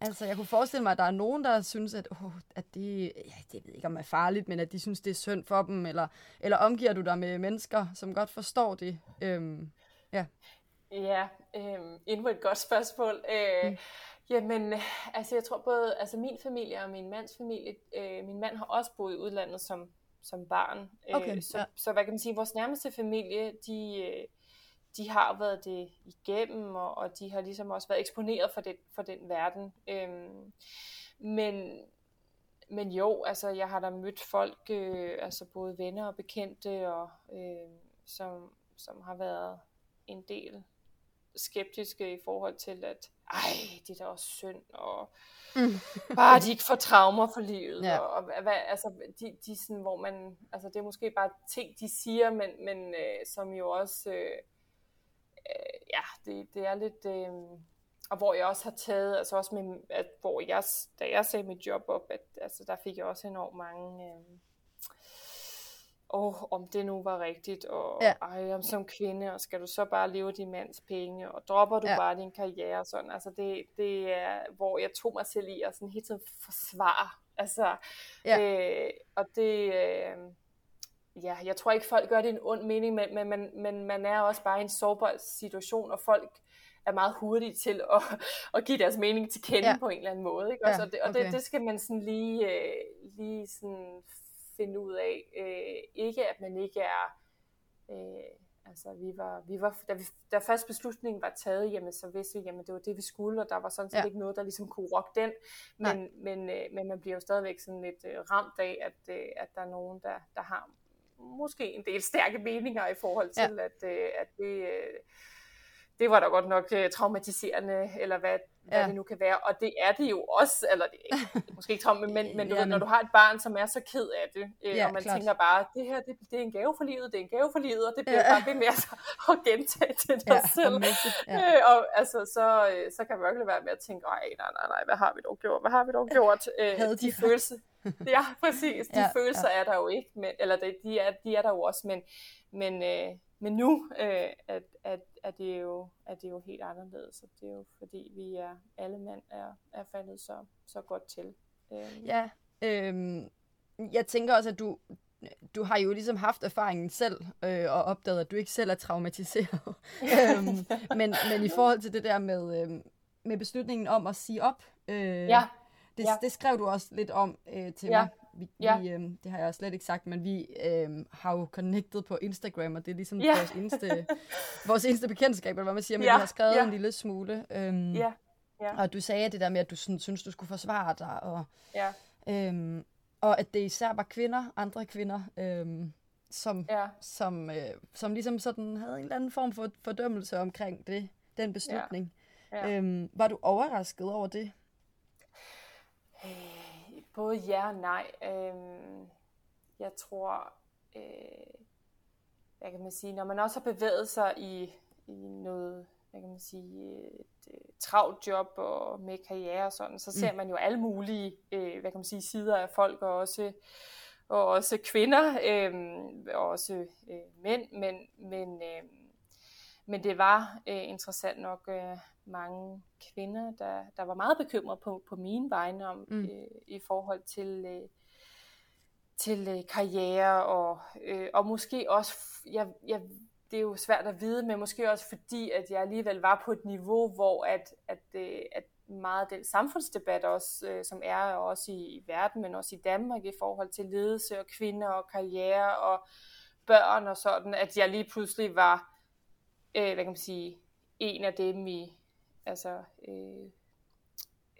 altså, jeg kunne forestille mig, at der er nogen, der synes, at, oh, at det, ja, det ved ikke, om det er farligt, men at de synes, det er synd for dem, eller, eller omgiver du dig med mennesker, som godt forstår det? Øhm, ja. Ja, øh, endnu et godt spørgsmål. Øh, mm. Jamen, altså jeg tror både altså min familie og min mands familie, øh, min mand har også boet i udlandet som, som barn. Øh, okay, øh, så, ja. så hvad kan man sige, vores nærmeste familie, de, øh, de har været det igennem, og, og de har ligesom også været eksponeret for, det, for den verden. Øh, men, men jo, altså jeg har da mødt folk, øh, altså både venner og bekendte, og, øh, som, som har været en del skeptiske i forhold til, at ej, det er da også synd, og mm. bare de ikke får traumer for livet, ja. og, og hvad, altså, de, de sådan, hvor man, altså det er måske bare ting, de siger, men, men øh, som jo også, øh, øh, ja, det, det er lidt, øh, og hvor jeg også har taget, altså også med, at, hvor jeg, da jeg sagde mit job op, at altså, der fik jeg også enormt mange, øh, åh, om det nu var rigtigt, og ja. ej, om som kvinde, og skal du så bare leve din mands penge, og dropper du ja. bare din karriere, og sådan, altså det, det er, hvor jeg tog mig selv i at sådan hele tiden forsvare, altså, ja. øh, og det, øh, ja, jeg tror ikke folk gør det en ond mening, men, men, men, men man er også bare i en sårbar situation, og folk er meget hurtige til at, at give deres mening til kende ja. på en eller anden måde, ikke? Ja, og, så det, og okay. det, det skal man sådan lige, øh, lige sådan finde ud af, øh, ikke at man ikke er, øh, altså vi var, vi var da, vi, da først beslutningen var taget, jamen så vidste vi, jamen det var det vi skulle, og der var sådan set ja. ikke noget, der ligesom kunne rokke den, men, men, øh, men man bliver jo stadigvæk sådan lidt øh, ramt af, at, øh, at der er nogen, der, der har måske en del stærke meninger i forhold til, ja. at, øh, at det, øh, det var da godt nok uh, traumatiserende, eller hvad, hvad ja. det nu kan være. Og det er det jo også, eller det er måske ikke traume, men, men du ja, ved, når du har et barn, som er så ked af det, øh, ja, og man klart. tænker bare, det her det, det er en gave for livet, det er en gave for livet, og det bliver ja. bare ved med at, at gentage til dig ja, selv. Ja. Øh, og altså, så, øh, så kan man virkelig være med at tænke, nej, nej, nej, nej, hvad har vi dog gjort, hvad har vi dog gjort? Øh, de, de følelser, ja, præcis, de ja, følelser ja. er der jo ikke, men, eller de, de, er, de er der jo også, men, men, øh, men nu øh, at, at, er, det jo, er det jo helt anderledes, og det er jo fordi, vi er, alle mænd er, er faldet så, så godt til. Øh. Ja, øh, jeg tænker også, at du, du har jo ligesom haft erfaringen selv, øh, og opdaget, at du ikke selv er traumatiseret. øhm, men, men i forhold til det der med, øh, med beslutningen om at sige op, øh, ja. Det, ja. det skrev du også lidt om øh, til ja. mig vi, ja. vi, øh, det har jeg slet ikke sagt, men vi øh, har jo connected på Instagram, og det er ligesom ja. vores, eneste, vores eneste bekendtskab, eller hvad man siger, men ja. vi har skrevet ja. en lille smule. Øhm, ja. Ja. Og du sagde det der med, at du sådan, synes, du skulle forsvare dig, og, ja. øhm, og at det især var kvinder, andre kvinder, øhm, som, ja. som, øh, som ligesom sådan havde en eller anden form for fordømmelse omkring det, den beslutning. Ja. Ja. Øhm, var du overrasket over det? Øh Både ja og nej. Øhm, jeg tror, øh, hvad kan man sige, når man også har bevæget sig i, i noget, hvad kan man sige, et, et travlt job og med karriere og sådan, så ser mm. man jo alle mulige, øh, hvad kan man sige, sider af folk og også og også kvinder, øh, og også øh, mænd, men, men, øh, men det var øh, interessant nok øh, mange kvinder, der, der var meget bekymrede på, på mine vegne om, mm. øh, i forhold til, øh, til øh, karriere, og, øh, og måske også, jeg, jeg, det er jo svært at vide, men måske også fordi, at jeg alligevel var på et niveau, hvor at, at, øh, at meget af den samfundsdebat også, øh, som er også i, i verden, men også i Danmark i forhold til ledelse og kvinder og karriere og børn og sådan, at jeg lige pludselig var, øh, hvad kan man sige, en af dem i, altså, øh,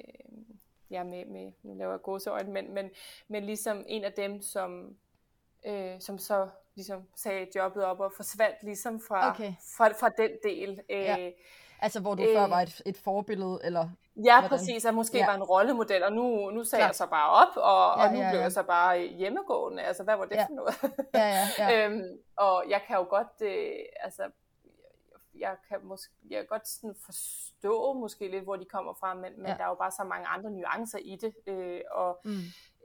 øh, ja, med, med, nu laver jeg gåseøjne, men, men, men ligesom en af dem, som, øh, som så ligesom sagde jobbet op og forsvandt ligesom fra, okay. fra, fra den del. Øh, ja. Altså hvor du øh, før var et, et forbillede, eller Ja, hvordan? præcis, at måske ja. var en rollemodel, og nu, nu sagde Klar. jeg så bare op, og, ja, og nu ja, ja. blev jeg så bare hjemmegående. Altså, hvad var det ja. for noget? ja, ja, ja. øhm, og jeg kan jo godt, øh, altså jeg kan måske jeg kan godt sådan forstå måske lidt, hvor de kommer fra, men, men ja. der er jo bare så mange andre nuancer i det, øh, og mm.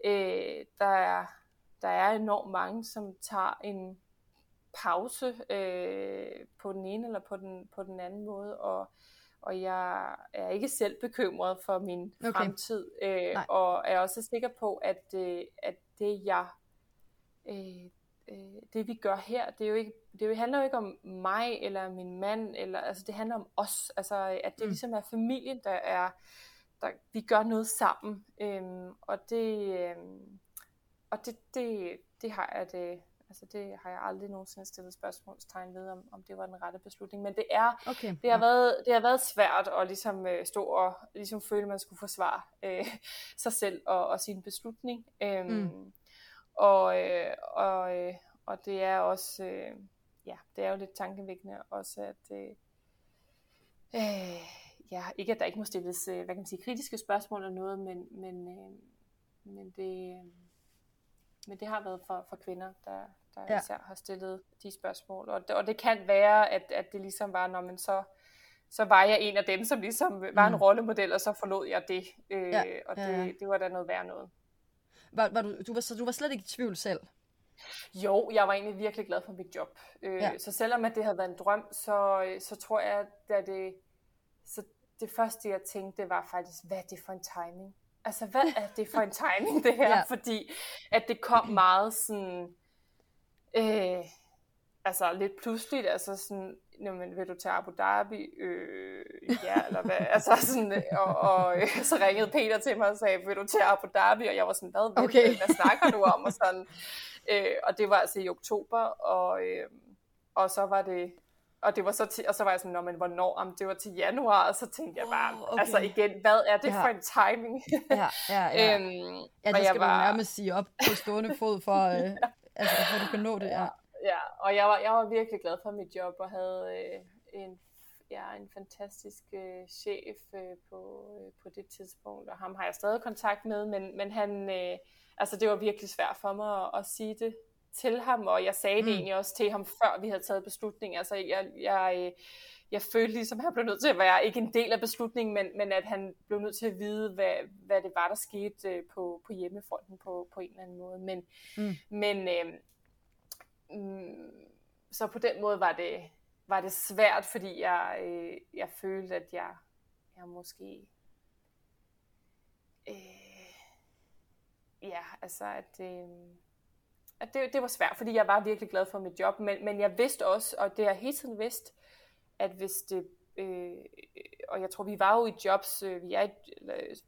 øh, der, er, der er enormt mange, som tager en pause øh, på den ene eller på den, på den anden måde, og, og jeg er ikke selv bekymret for min okay. fremtid, øh, og er også sikker på, at, øh, at det jeg øh, øh, det vi gør her, det er jo ikke, det handler jo ikke om mig eller min mand, eller, altså det handler om os, altså at det mm. ligesom er familien, der er, der, vi gør noget sammen, øhm, og det, øhm, og det, det, det har jeg det, altså det har jeg aldrig nogensinde stillet spørgsmålstegn ved, om, om det var den rette beslutning, men det er, okay. det har været, det har været svært at ligesom øh, stå og ligesom føle, at man skulle forsvare øh, sig selv og, og sin beslutning, øhm, mm. Og, øh, og, øh, og det er også, øh, ja, det er jo lidt tankevækkende også, at øh, øh, ja, ikke at der ikke må stilles, øh, hvad kan man sige, kritiske spørgsmål eller noget, men, men, øh, men det, øh, men det har været for, for kvinder, der, der ja. især har stillet de spørgsmål. Og det, og det kan være, at, at det ligesom var, når man så, så var jeg en af dem, som ligesom var en mm. rollemodel, og så forlod jeg det. Øh, ja. Og det, ja. det var da noget værd noget. Var, var du, du, var, så du var slet ikke i tvivl selv? Jo, jeg var egentlig virkelig glad for mit job. Øh, ja. Så selvom at det havde været en drøm, så, så tror jeg, at det, så det første, jeg tænkte, var faktisk, hvad er det for en timing? Altså, hvad er det for en timing, det her? ja. Fordi at det kom meget sådan... Øh, altså lidt pludseligt, altså sådan, men vil du til Abu Dhabi? Øh, ja, eller hvad? altså sådan, og, og øh, så ringede Peter til mig og sagde, vil du til Abu Dhabi? Og jeg var sådan, hvad, okay. hvad snakker du om? Og, sådan, øh, og det var altså i oktober, og, øh, og så var det, og det var så til, og så var jeg sådan, Nå, men hvornår? Om det var til januar, og så tænkte jeg bare, oh, okay. altså igen, hvad er det ja. for en timing? ja, ja, ja. øhm, ja, det skal var... man nærmest sige op på stående fod for, øh, altså, for du kan nå det, ja. Ja, og jeg var, jeg var virkelig glad for mit job, og havde øh, en, ja, en fantastisk øh, chef øh, på, øh, på det tidspunkt, og ham har jeg stadig kontakt med, men, men han, øh, altså det var virkelig svært for mig at, at sige det til ham, og jeg sagde det mm. egentlig også til ham, før vi havde taget beslutningen. Altså, jeg, jeg, øh, jeg følte ligesom, at han blev nødt til at være ikke en del af beslutningen, men, men at han blev nødt til at vide, hvad, hvad det var, der skete øh, på, på hjemmefronten på, på en eller anden måde. Men, mm. men øh, mm, så på den måde var det, var det svært, fordi jeg, øh, jeg følte, at jeg, jeg måske... Øh, ja, altså at... Øh, at det, det var svært, fordi jeg var virkelig glad for mit job, men, men jeg vidste også, og det har jeg hele tiden vidst, at hvis det, øh, og jeg tror, vi var jo i jobs, øh, vi er,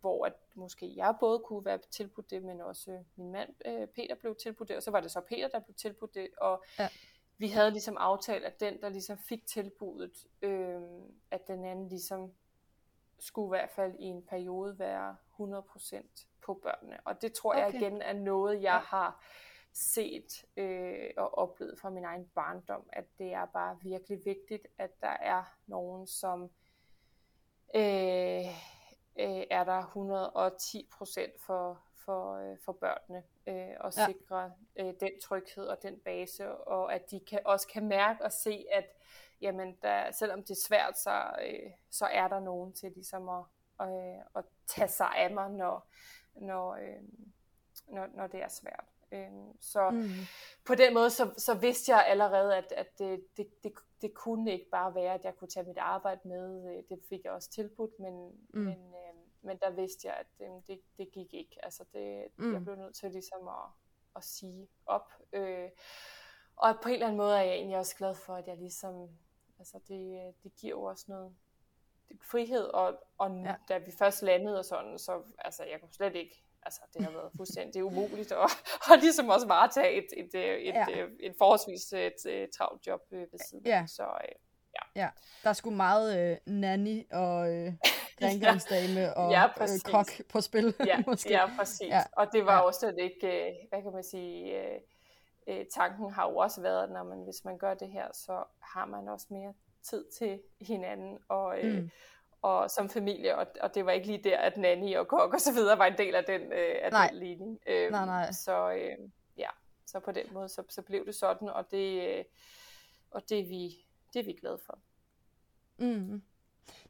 hvor at måske jeg både kunne være tilbudt det, men også øh, min mand øh, Peter blev tilbudt det, og så var det så Peter, der blev tilbudt det, og ja. vi havde ligesom aftalt, at den, der ligesom fik tilbuddet, øh, at den anden ligesom skulle i hvert fald i en periode være 100% på børnene. Og det tror okay. jeg igen er noget, jeg ja. har set øh, og oplevet fra min egen barndom, at det er bare virkelig vigtigt, at der er nogen, som øh, øh, er der 110 procent for, for, øh, for børnene, øh, og ja. sikre øh, den tryghed og den base, og at de kan, også kan mærke og se, at jamen, der, selvom det er svært, så, øh, så er der nogen til ligesom at, øh, at tage sig af mig, når, når, øh, når, når det er svært. Øhm, så mm. på den måde, så, så vidste jeg allerede, at, at det, det, det, det kunne ikke bare være, at jeg kunne tage mit arbejde med. Øh, det fik jeg også tilbudt, men, mm. men, øh, men der vidste jeg, at øh, det, det gik ikke. Altså det, mm. Jeg blev nødt til ligesom at, at sige op. Øh, og på en eller anden måde er jeg egentlig også glad for, at jeg ligesom, altså det, det giver jo også noget frihed, og, og ja. da vi først landede og sådan, så altså jeg kunne slet ikke altså, det har været fuldstændig umuligt at, at ligesom også varetage et, et, et, ja. et, et forholdsvis et, et travlt job øh, ved siden. Ja. Så, øh, ja. ja. Der er sgu meget øh, nanny og øh, rengøringsdame og ja, øh, kok på spil. Ja, måske. ja præcis. Ja. Og det var ja. også slet ikke, øh, hvad kan man sige, øh, øh, tanken har jo også været, at når man, hvis man gør det her, så har man også mere tid til hinanden, og, øh, mm og som familie, og, og det var ikke lige der, at nanny og kok og så videre var en del af den, øh, af nej. den ligning. Øh, nej, nej. Så øh, ja, så på den måde, så, så blev det sådan, og det, øh, og det er vi, det er vi glade for. Mm.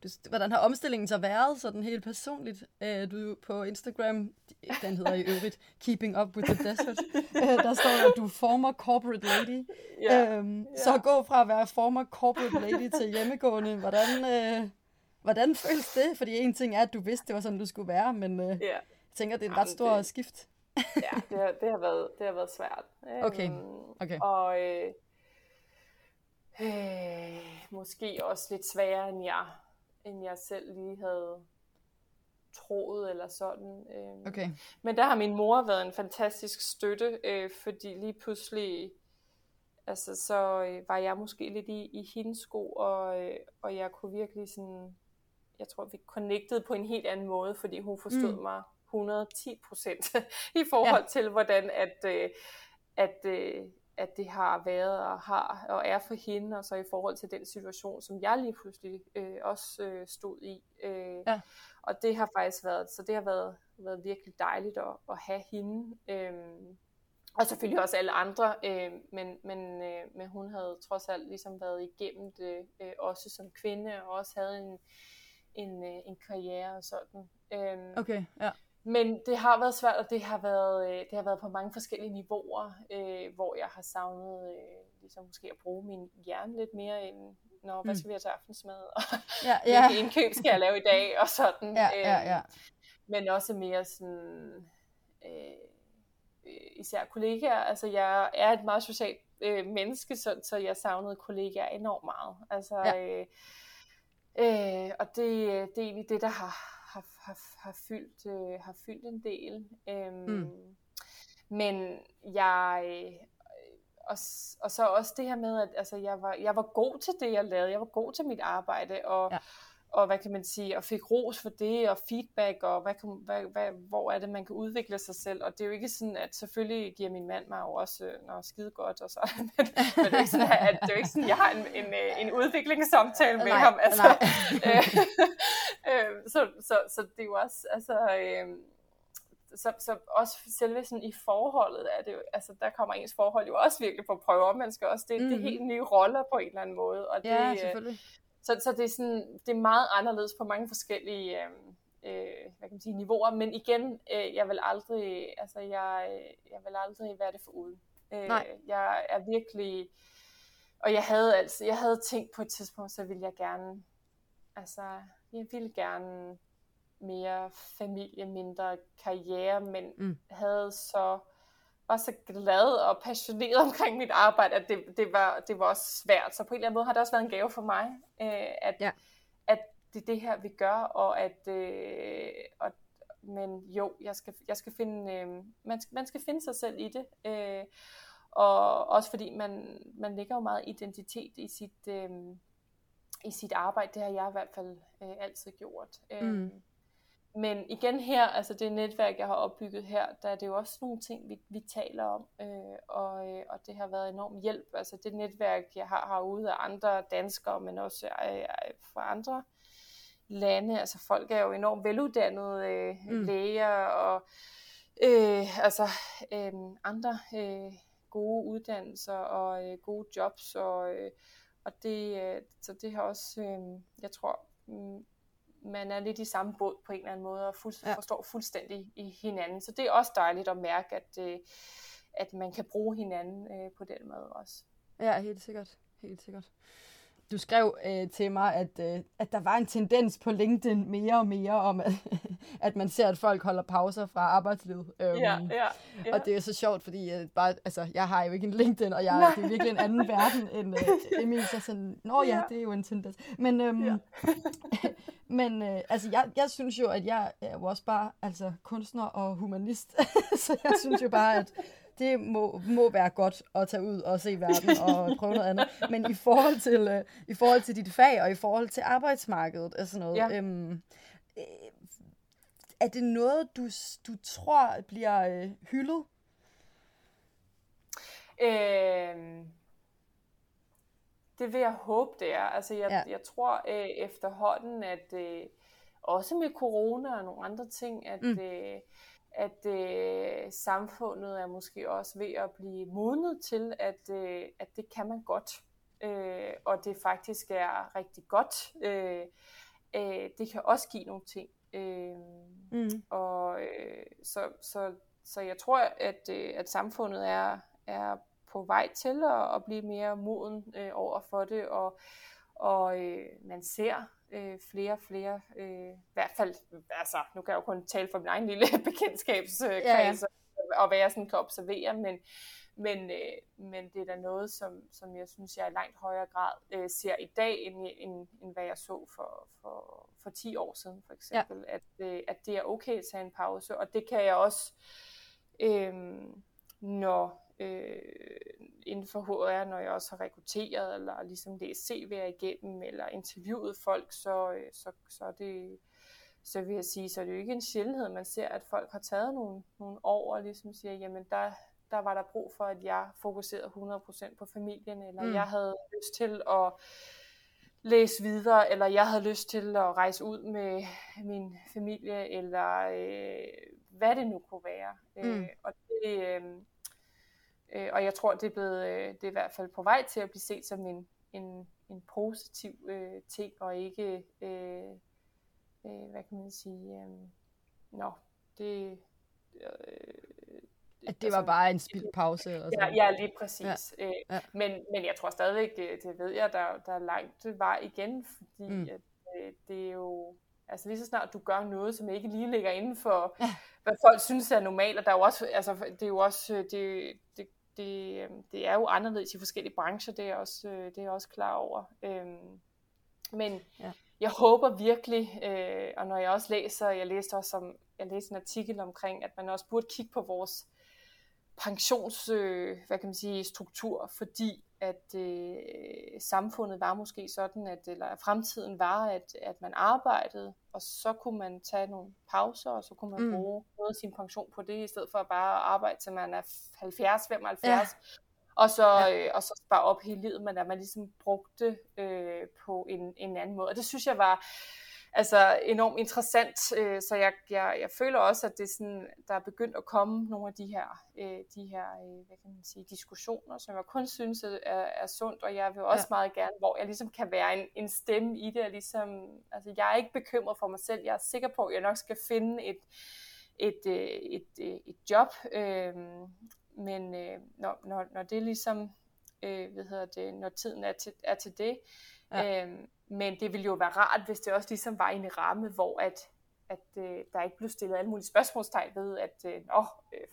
Du, hvordan har omstillingen så været, sådan helt personligt? Øh, du på Instagram, den hedder i øvrigt Keeping Up With The Desert, øh, der står, at du er former corporate lady. Ja, øhm, ja. Så gå fra at være former corporate lady til hjemmegående, hvordan, øh, Hvordan føles det? Fordi en ting er, at du vidste, det var sådan, du skulle være, men øh, ja. jeg tænker, det er en ret stor det, skift. ja, det har, det, har været, det har været svært. Okay. okay. Og øh, øh, måske også lidt sværere, end jeg, end jeg selv lige havde troet eller sådan. Øh. Okay. Men der har min mor været en fantastisk støtte, øh, fordi lige pludselig altså, så øh, var jeg måske lidt i, i hendes sko, og, øh, og jeg kunne virkelig sådan jeg tror, vi connectede på en helt anden måde, fordi hun forstod mm. mig 110 procent i forhold ja. til, hvordan at, øh, at, øh, at det har været og har og er for hende, og så i forhold til den situation, som jeg lige pludselig øh, også øh, stod i. Øh, ja. Og det har faktisk været, så det har været, været virkelig dejligt at, at have hende. Øh, og selvfølgelig også alle andre, øh, men, men, øh, men hun havde trods alt ligesom været igennem det, øh, også som kvinde, og også havde en, en, øh, en karriere og sådan. Øhm, okay, ja. Men det har været svært, og det har været, øh, det har været på mange forskellige niveauer, øh, hvor jeg har savnet øh, ligesom måske at bruge min hjerne lidt mere end, når, hvad mm. skal vi have til aftensmad, og ja, ja. hvilke indkøb skal jeg lave i dag, og sådan. Ja, ja, ja. Øhm, men også mere sådan, øh, især kollegaer, altså jeg er et meget socialt øh, menneske, så, så jeg savnede kollegaer enormt meget. Altså, ja. øh, øh, og det, det er egentlig det, der har, har, har, har, fyldt, øh, har fyldt en del. Øhm, mm. Men jeg... Og, og så også det her med, at altså, jeg, var, jeg var god til det, jeg lavede. Jeg var god til mit arbejde, og, ja og hvad kan man sige, og fik ros for det, og feedback, og hvad kan, hvad, hvad, hvor er det, man kan udvikle sig selv. Og det er jo ikke sådan, at selvfølgelig giver min mand mig jo også øh, noget skide godt, og så, men, men det, er ikke sådan, at, det er jo ikke sådan, at jeg har en, en, øh, en udviklingssamtale med nej, ham. Altså, nej. øh, øh, så, så, så det er jo også, altså, øh, så, så også selve sådan i forholdet er det jo, altså der kommer ens forhold jo også virkelig på prøver, man skal også, det, mm. det er mhm. helt nye roller på en eller anden måde, og det, ja, selvfølgelig. Så, så det, er sådan, det er meget anderledes på mange forskellige øh, øh, hvad kan man sige, niveauer, men igen, øh, jeg vil aldrig, altså jeg, jeg vil aldrig være det for uden. Øh, Nej. Jeg er virkelig, og jeg havde altså, jeg havde tænkt på et tidspunkt, så ville jeg gerne, altså, jeg ville gerne mere familie, mindre karriere, men mm. havde så var så glad og passioneret omkring mit arbejde, at det, det, var, det var også svært. Så på en eller anden måde har det også været en gave for mig, øh, at, ja. at det er det her, vi gør, og at, øh, og, men jo, jeg skal, jeg skal finde, øh, man, skal, man skal finde sig selv i det. Øh, og også fordi man, man lægger jo meget identitet i sit, øh, i sit arbejde. Det har jeg i hvert fald øh, altid gjort. Øh, mm. Men igen her, altså det netværk, jeg har opbygget her, der er det jo også nogle ting, vi, vi taler om, øh, og, øh, og det har været enorm hjælp. Altså det netværk, jeg har herude af andre danskere, men også øh, fra andre lande. Altså folk er jo enormt veluddannede øh, mm. læger og øh, altså øh, andre øh, gode uddannelser og øh, gode jobs. Og, øh, og det, øh, så det har også, øh, jeg tror, mm, man er lidt i samme båd på en eller anden måde, og fuld, ja. forstår fuldstændig i hinanden. Så det er også dejligt at mærke, at, øh, at man kan bruge hinanden øh, på den måde også. Ja, helt sikkert. Helt sikkert du skrev øh, til mig, at, øh, at der var en tendens på LinkedIn mere og mere om, at, at man ser, at folk holder pauser fra arbejdslivet. Øhm, ja, ja, ja. Og det er så sjovt, fordi øh, bare, altså, jeg har jo ikke en LinkedIn, og jeg, det er virkelig en anden verden end øh, Emil. Så sådan, nå ja, ja, det er jo en tendens. Men, øhm, ja. men øh, altså, jeg, jeg synes jo, at jeg er jo også bare altså, kunstner og humanist. så jeg synes jo bare, at det må, må være godt at tage ud og se verden og prøve noget andet. Men i forhold til, uh, i forhold til dit fag og i forhold til arbejdsmarkedet og sådan noget, ja. øhm, øh, er det noget, du, du tror bliver øh, hyldet? Øhm, det vil jeg håbe, det er. Altså, jeg, ja. jeg tror øh, efterhånden, at øh, også med corona og nogle andre ting, at mm. øh, at øh, samfundet er måske også ved at blive modnet til, at, øh, at det kan man godt, øh, og det faktisk er rigtig godt. Øh, øh, det kan også give nogle ting. Øh, mm. og øh, så, så, så jeg tror, at, øh, at samfundet er, er på vej til at, at blive mere moden øh, over for det, og, og øh, man ser øh, flere og flere, øh, i hvert fald, altså nu kan jeg jo kun tale for min egen lille bekendtskabskreds, ja, ja. og hvad jeg sådan kan observere, men, men, øh, men det er da noget, som, som jeg synes, jeg i langt højere grad øh, ser i dag, end, end, end hvad jeg så for, for, for 10 år siden, for eksempel. Ja. At, øh, at det er okay at tage en pause, og det kan jeg også, øh, når øh, inden for HR, når jeg også har rekrutteret, eller ligesom læst CV'er igennem, eller interviewet folk, så, øh, så, så er det så vil jeg sige, så er det jo ikke en sjældenhed, man ser, at folk har taget nogle, nogle år og ligesom siger, jamen der, der var der brug for, at jeg fokuserede 100% på familien, eller mm. jeg havde lyst til at læse videre, eller jeg havde lyst til at rejse ud med min familie, eller øh, hvad det nu kunne være. Mm. Øh, og det, øh, Øh, og jeg tror, det er, blevet, øh, det er i hvert fald på vej til at blive set som en, en, en positiv øh, ting, og ikke, øh, øh, hvad kan man sige, øh, nå, det... Øh, at det var altså, bare en spild pause? Eller sådan. Ja, ja, lige præcis. Ja. Øh, ja. Men, men jeg tror stadigvæk, det, det ved jeg, der, der er langt vej igen, fordi mm. at, øh, det er jo Altså lige så snart du gør noget, som ikke lige ligger inden for, ja. hvad folk synes er normalt, og der er jo også, altså det er jo også, det, det det, øh, det er jo anderledes i forskellige brancher, det er jeg også, øh, det er jeg også klar over. Øh, men ja. jeg håber virkelig, øh, og når jeg også læser, jeg læste også om, jeg læste en artikel omkring, at man også burde kigge på vores pensions, øh, hvad kan man sige, struktur, fordi at øh, samfundet var måske sådan, at eller fremtiden var, at, at man arbejdede, og så kunne man tage nogle pauser, og så kunne man mm. bruge noget af sin pension på det, i stedet for bare at arbejde til man er 70-75, ja. og, så, ja. øh, og så bare op hele livet, men at man ligesom brugte øh, på en, en anden måde. Og det synes jeg var, altså enormt interessant, øh, så jeg, jeg, jeg føler også, at det er sådan, der er begyndt at komme nogle af de her, øh, de her øh, hvad kan man sige, diskussioner, som jeg kun synes er, er sundt, og jeg vil også ja. meget gerne, hvor jeg ligesom kan være en, en stemme i det, og ligesom, altså jeg er ikke bekymret for mig selv, jeg er sikker på, at jeg nok skal finde et, et, øh, et, et, et job, øh, men øh, når, når, når det ligesom, øh, hvad hedder det, når tiden er til, er til det, ja. øh, men det ville jo være rart, hvis det også ligesom var i en ramme, hvor at, at øh, der ikke blev stillet alle mulige spørgsmålstegn ved, at øh, åh, øh,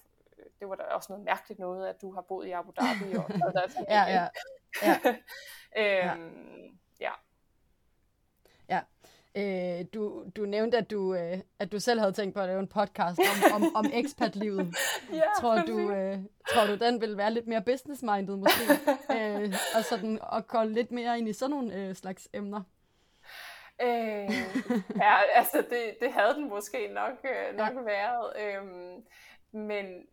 det var da også noget mærkeligt noget, at du har boet i Abu Dhabi. Og, og der er ja, ja. ja. øhm, ja. Ja. Øh, du, du nævnte, at du, øh, at du selv havde tænkt på at lave en podcast om, om, om expat-livet. ja, tror, du, øh, tror du, den vil være lidt mere business-minded måske? øh, og sådan, og gå lidt mere ind i sådan nogle øh, slags emner? Øh, ja, altså det, det havde den måske nok, øh, nok ja. været. Øh, men,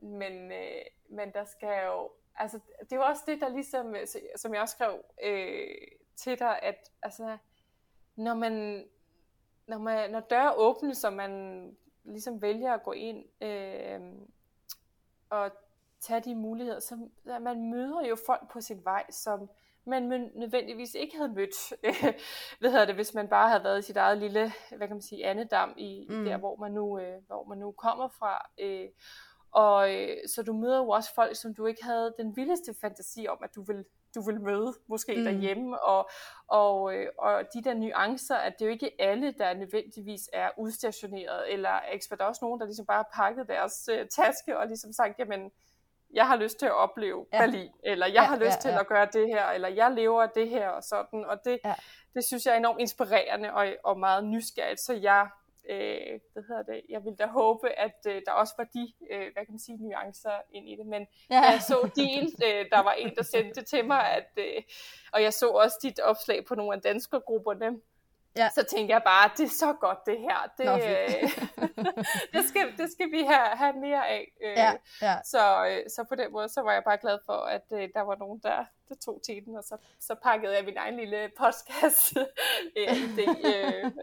men, øh, men der skal jo... Altså, det er jo også det, der ligesom, som jeg også skrev øh, til dig, at altså, når man, når, man, når døre åbnes, så man ligesom vælger at gå ind øh, og tage de muligheder, så man møder jo folk på sin vej, som man nødvendigvis ikke havde mødt, hvad hedder det, hvis man bare havde været i sit eget lille, hvad kan man sige, andedam i, mm. der, hvor man nu, øh, hvor man nu kommer fra. Øh, og øh, så du møder jo også folk, som du ikke havde den vildeste fantasi om, at du vil du vil møde måske mm. derhjemme, og, og, øh, og de der nuancer, at det er jo ikke alle, der nødvendigvis er udstationeret, eller ekspert. Der er også nogen, der ligesom bare har pakket deres uh, taske og ligesom sagt, jamen, jeg har lyst til at opleve ja. Berlin, eller jeg ja, har lyst ja, til ja. at gøre det her, eller jeg lever det her og sådan, og det, ja. det synes jeg er enormt inspirerende og, og meget nysgerrigt, så jeg øh, hvad hedder det, jeg ville da håbe, at øh, der også var de, øh, hvad kan man sige, nuancer ind i det, men ja. jeg så din, øh, der var en, der sendte det til mig, at, øh, og jeg så også dit opslag på nogle af danske grupperne, Ja. Så tænkte jeg bare, det er så godt det her. Det, Nå, øh, det, skal, det skal vi have, have mere af. Øh, ja, ja. Så, øh, så på den måde, så var jeg bare glad for, at øh, der var nogen, der, der tog tiden, og så, så pakkede jeg min egen lille podcast idé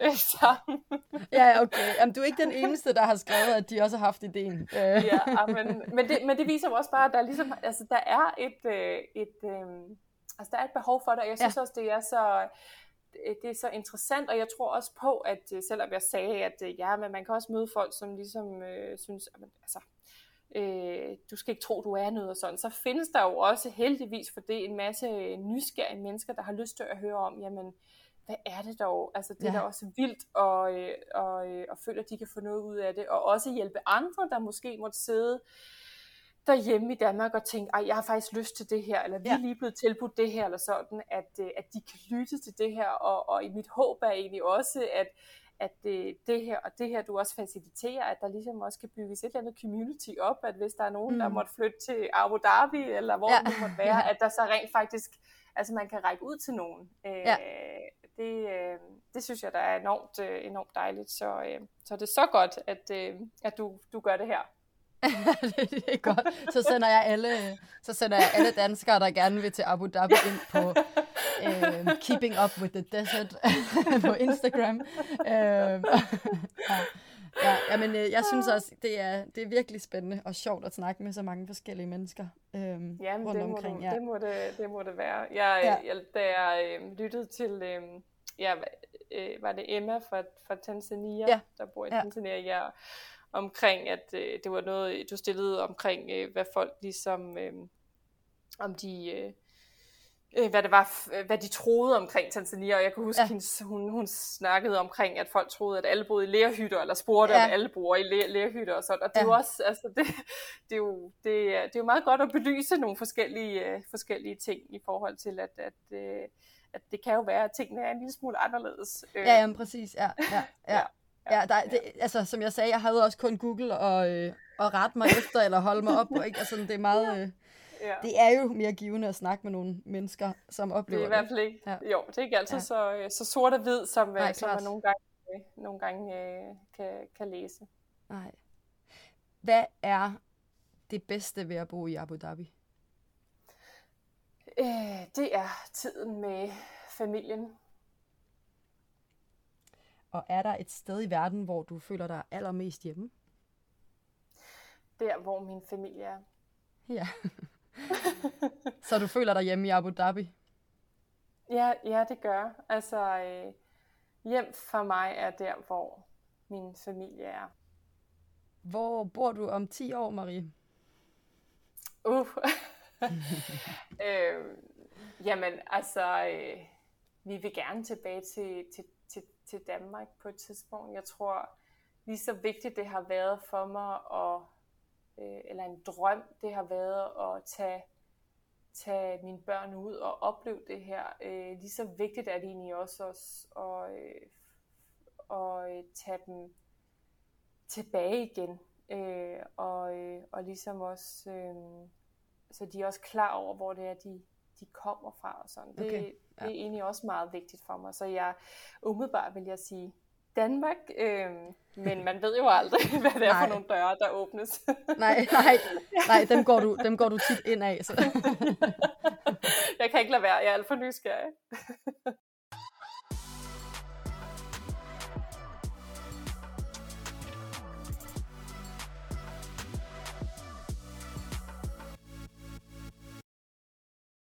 øh, sammen. ja, okay. Jamen, du er ikke den eneste, der har skrevet, at de også har haft ideen. ja, men, men, det, men det viser også bare, at der, ligesom, altså, der er et, øh, et, øh, altså, der er et behov for det, og jeg synes ja. også, det er så Øh, det er så interessant, og jeg tror også på, at øh, selvom jeg sagde, at øh, ja, men man kan også møde folk, som ligesom øh, synes, at, altså, øh, du skal ikke tro, du er noget og sådan, så findes der jo også heldigvis for det en masse nysgerrige mennesker, der har lyst til at høre om, jamen, hvad er det dog? Altså, det ja. er da også vildt, og, og, og, og føler, at de kan få noget ud af det, og også hjælpe andre, der måske måtte sidde øh, derhjemme i Danmark og tænke, ej, jeg har faktisk lyst til det her, eller vi er lige blevet tilbudt det her, eller sådan, at, øh, at de kan lytte til det her, og, og i mit håb er egentlig også, at, at det, det her, og det her du også faciliterer, at der ligesom også kan bygges et eller andet community op, at hvis der er nogen, mm. der måtte flytte til Abu Dhabi, eller hvor ja. det måtte være, ja. at der så rent faktisk, altså man kan række ud til nogen. Øh, ja. det, øh, det synes jeg, der er enormt, enormt dejligt, så, så det er så godt, at, at du, du gør det her. Det er godt. Så sender jeg alle, så sender jeg alle danskere, der gerne vil til Abu Dhabi ind på øh, Keeping Up with the Desert på Instagram. Øh, ja. Ja, men øh, jeg synes også, det er, det er virkelig spændende og sjovt at snakke med så mange forskellige mennesker øh, Jamen, rundt det må omkring. Du, ja. det, må det, det må det være. Jeg, ja. jeg, da jeg øh, lyttede til, øh, ja, øh, var det Emma fra, fra Tanzania, ja. der bor i ja. Tanzania, ja, omkring, at øh, det var noget, du stillede omkring, øh, hvad folk ligesom, øh, om de, øh, øh, hvad det var, hvad de troede omkring Tanzania, og jeg kan huske, ja. hendes, hun, hun snakkede omkring, at folk troede, at alle boede i lærhytter, eller spurgte, ja. om alle bor i lærhytter og sådan, og det ja. er jo også, altså, det, det, er jo, det, er, det er jo meget godt at belyse nogle forskellige, uh, forskellige ting i forhold til, at, at, uh, at det kan jo være, at tingene er en lille smule anderledes. Ja, jamen præcis, ja, ja, ja. Ja, der, det, altså, som jeg sagde, jeg havde også kun Google og, øh, og rette mig efter, eller holde mig op på, ikke? Altså, det er meget... Øh, ja. Det er jo mere givende at snakke med nogle mennesker, som oplever det. Er i hvert fald ikke, ja. jo, det er ikke altid ja. så, øh, så sort og hvid, som, Nej, som man nogle gange, øh, nogle gange øh, kan, kan læse. Nej. Hvad er det bedste ved at bo i Abu Dhabi? Øh, det er tiden med familien. Og er der et sted i verden, hvor du føler dig allermest hjemme? Der, hvor min familie er. Ja. så du føler dig hjemme i Abu Dhabi? Ja, ja det gør. Altså, øh, hjem for mig er der, hvor min familie er. Hvor bor du om 10 år, Marie? Uh. øh, jamen, altså, øh, vi vil gerne tilbage til, til, til, Danmark på et tidspunkt. Jeg tror, lige så vigtigt det har været for mig, at, øh, eller en drøm, det har været at tage, tage mine børn ud og opleve det her. Øh, lige så vigtigt er det egentlig også os at, øh, at øh, tage dem tilbage igen. Øh, og, øh, og ligesom også, øh, så de er også klar over, hvor det er, de, de kommer fra og sådan. Det, okay. ja. det er egentlig også meget vigtigt for mig. Så jeg umiddelbart vil jeg sige Danmark, øh, men man ved jo aldrig, hvad det er nej. for nogle døre, der åbnes. nej, nej, nej, dem går du, dem går du tit ind af. Så. jeg kan ikke lade være, jeg er alt for nysgerrig.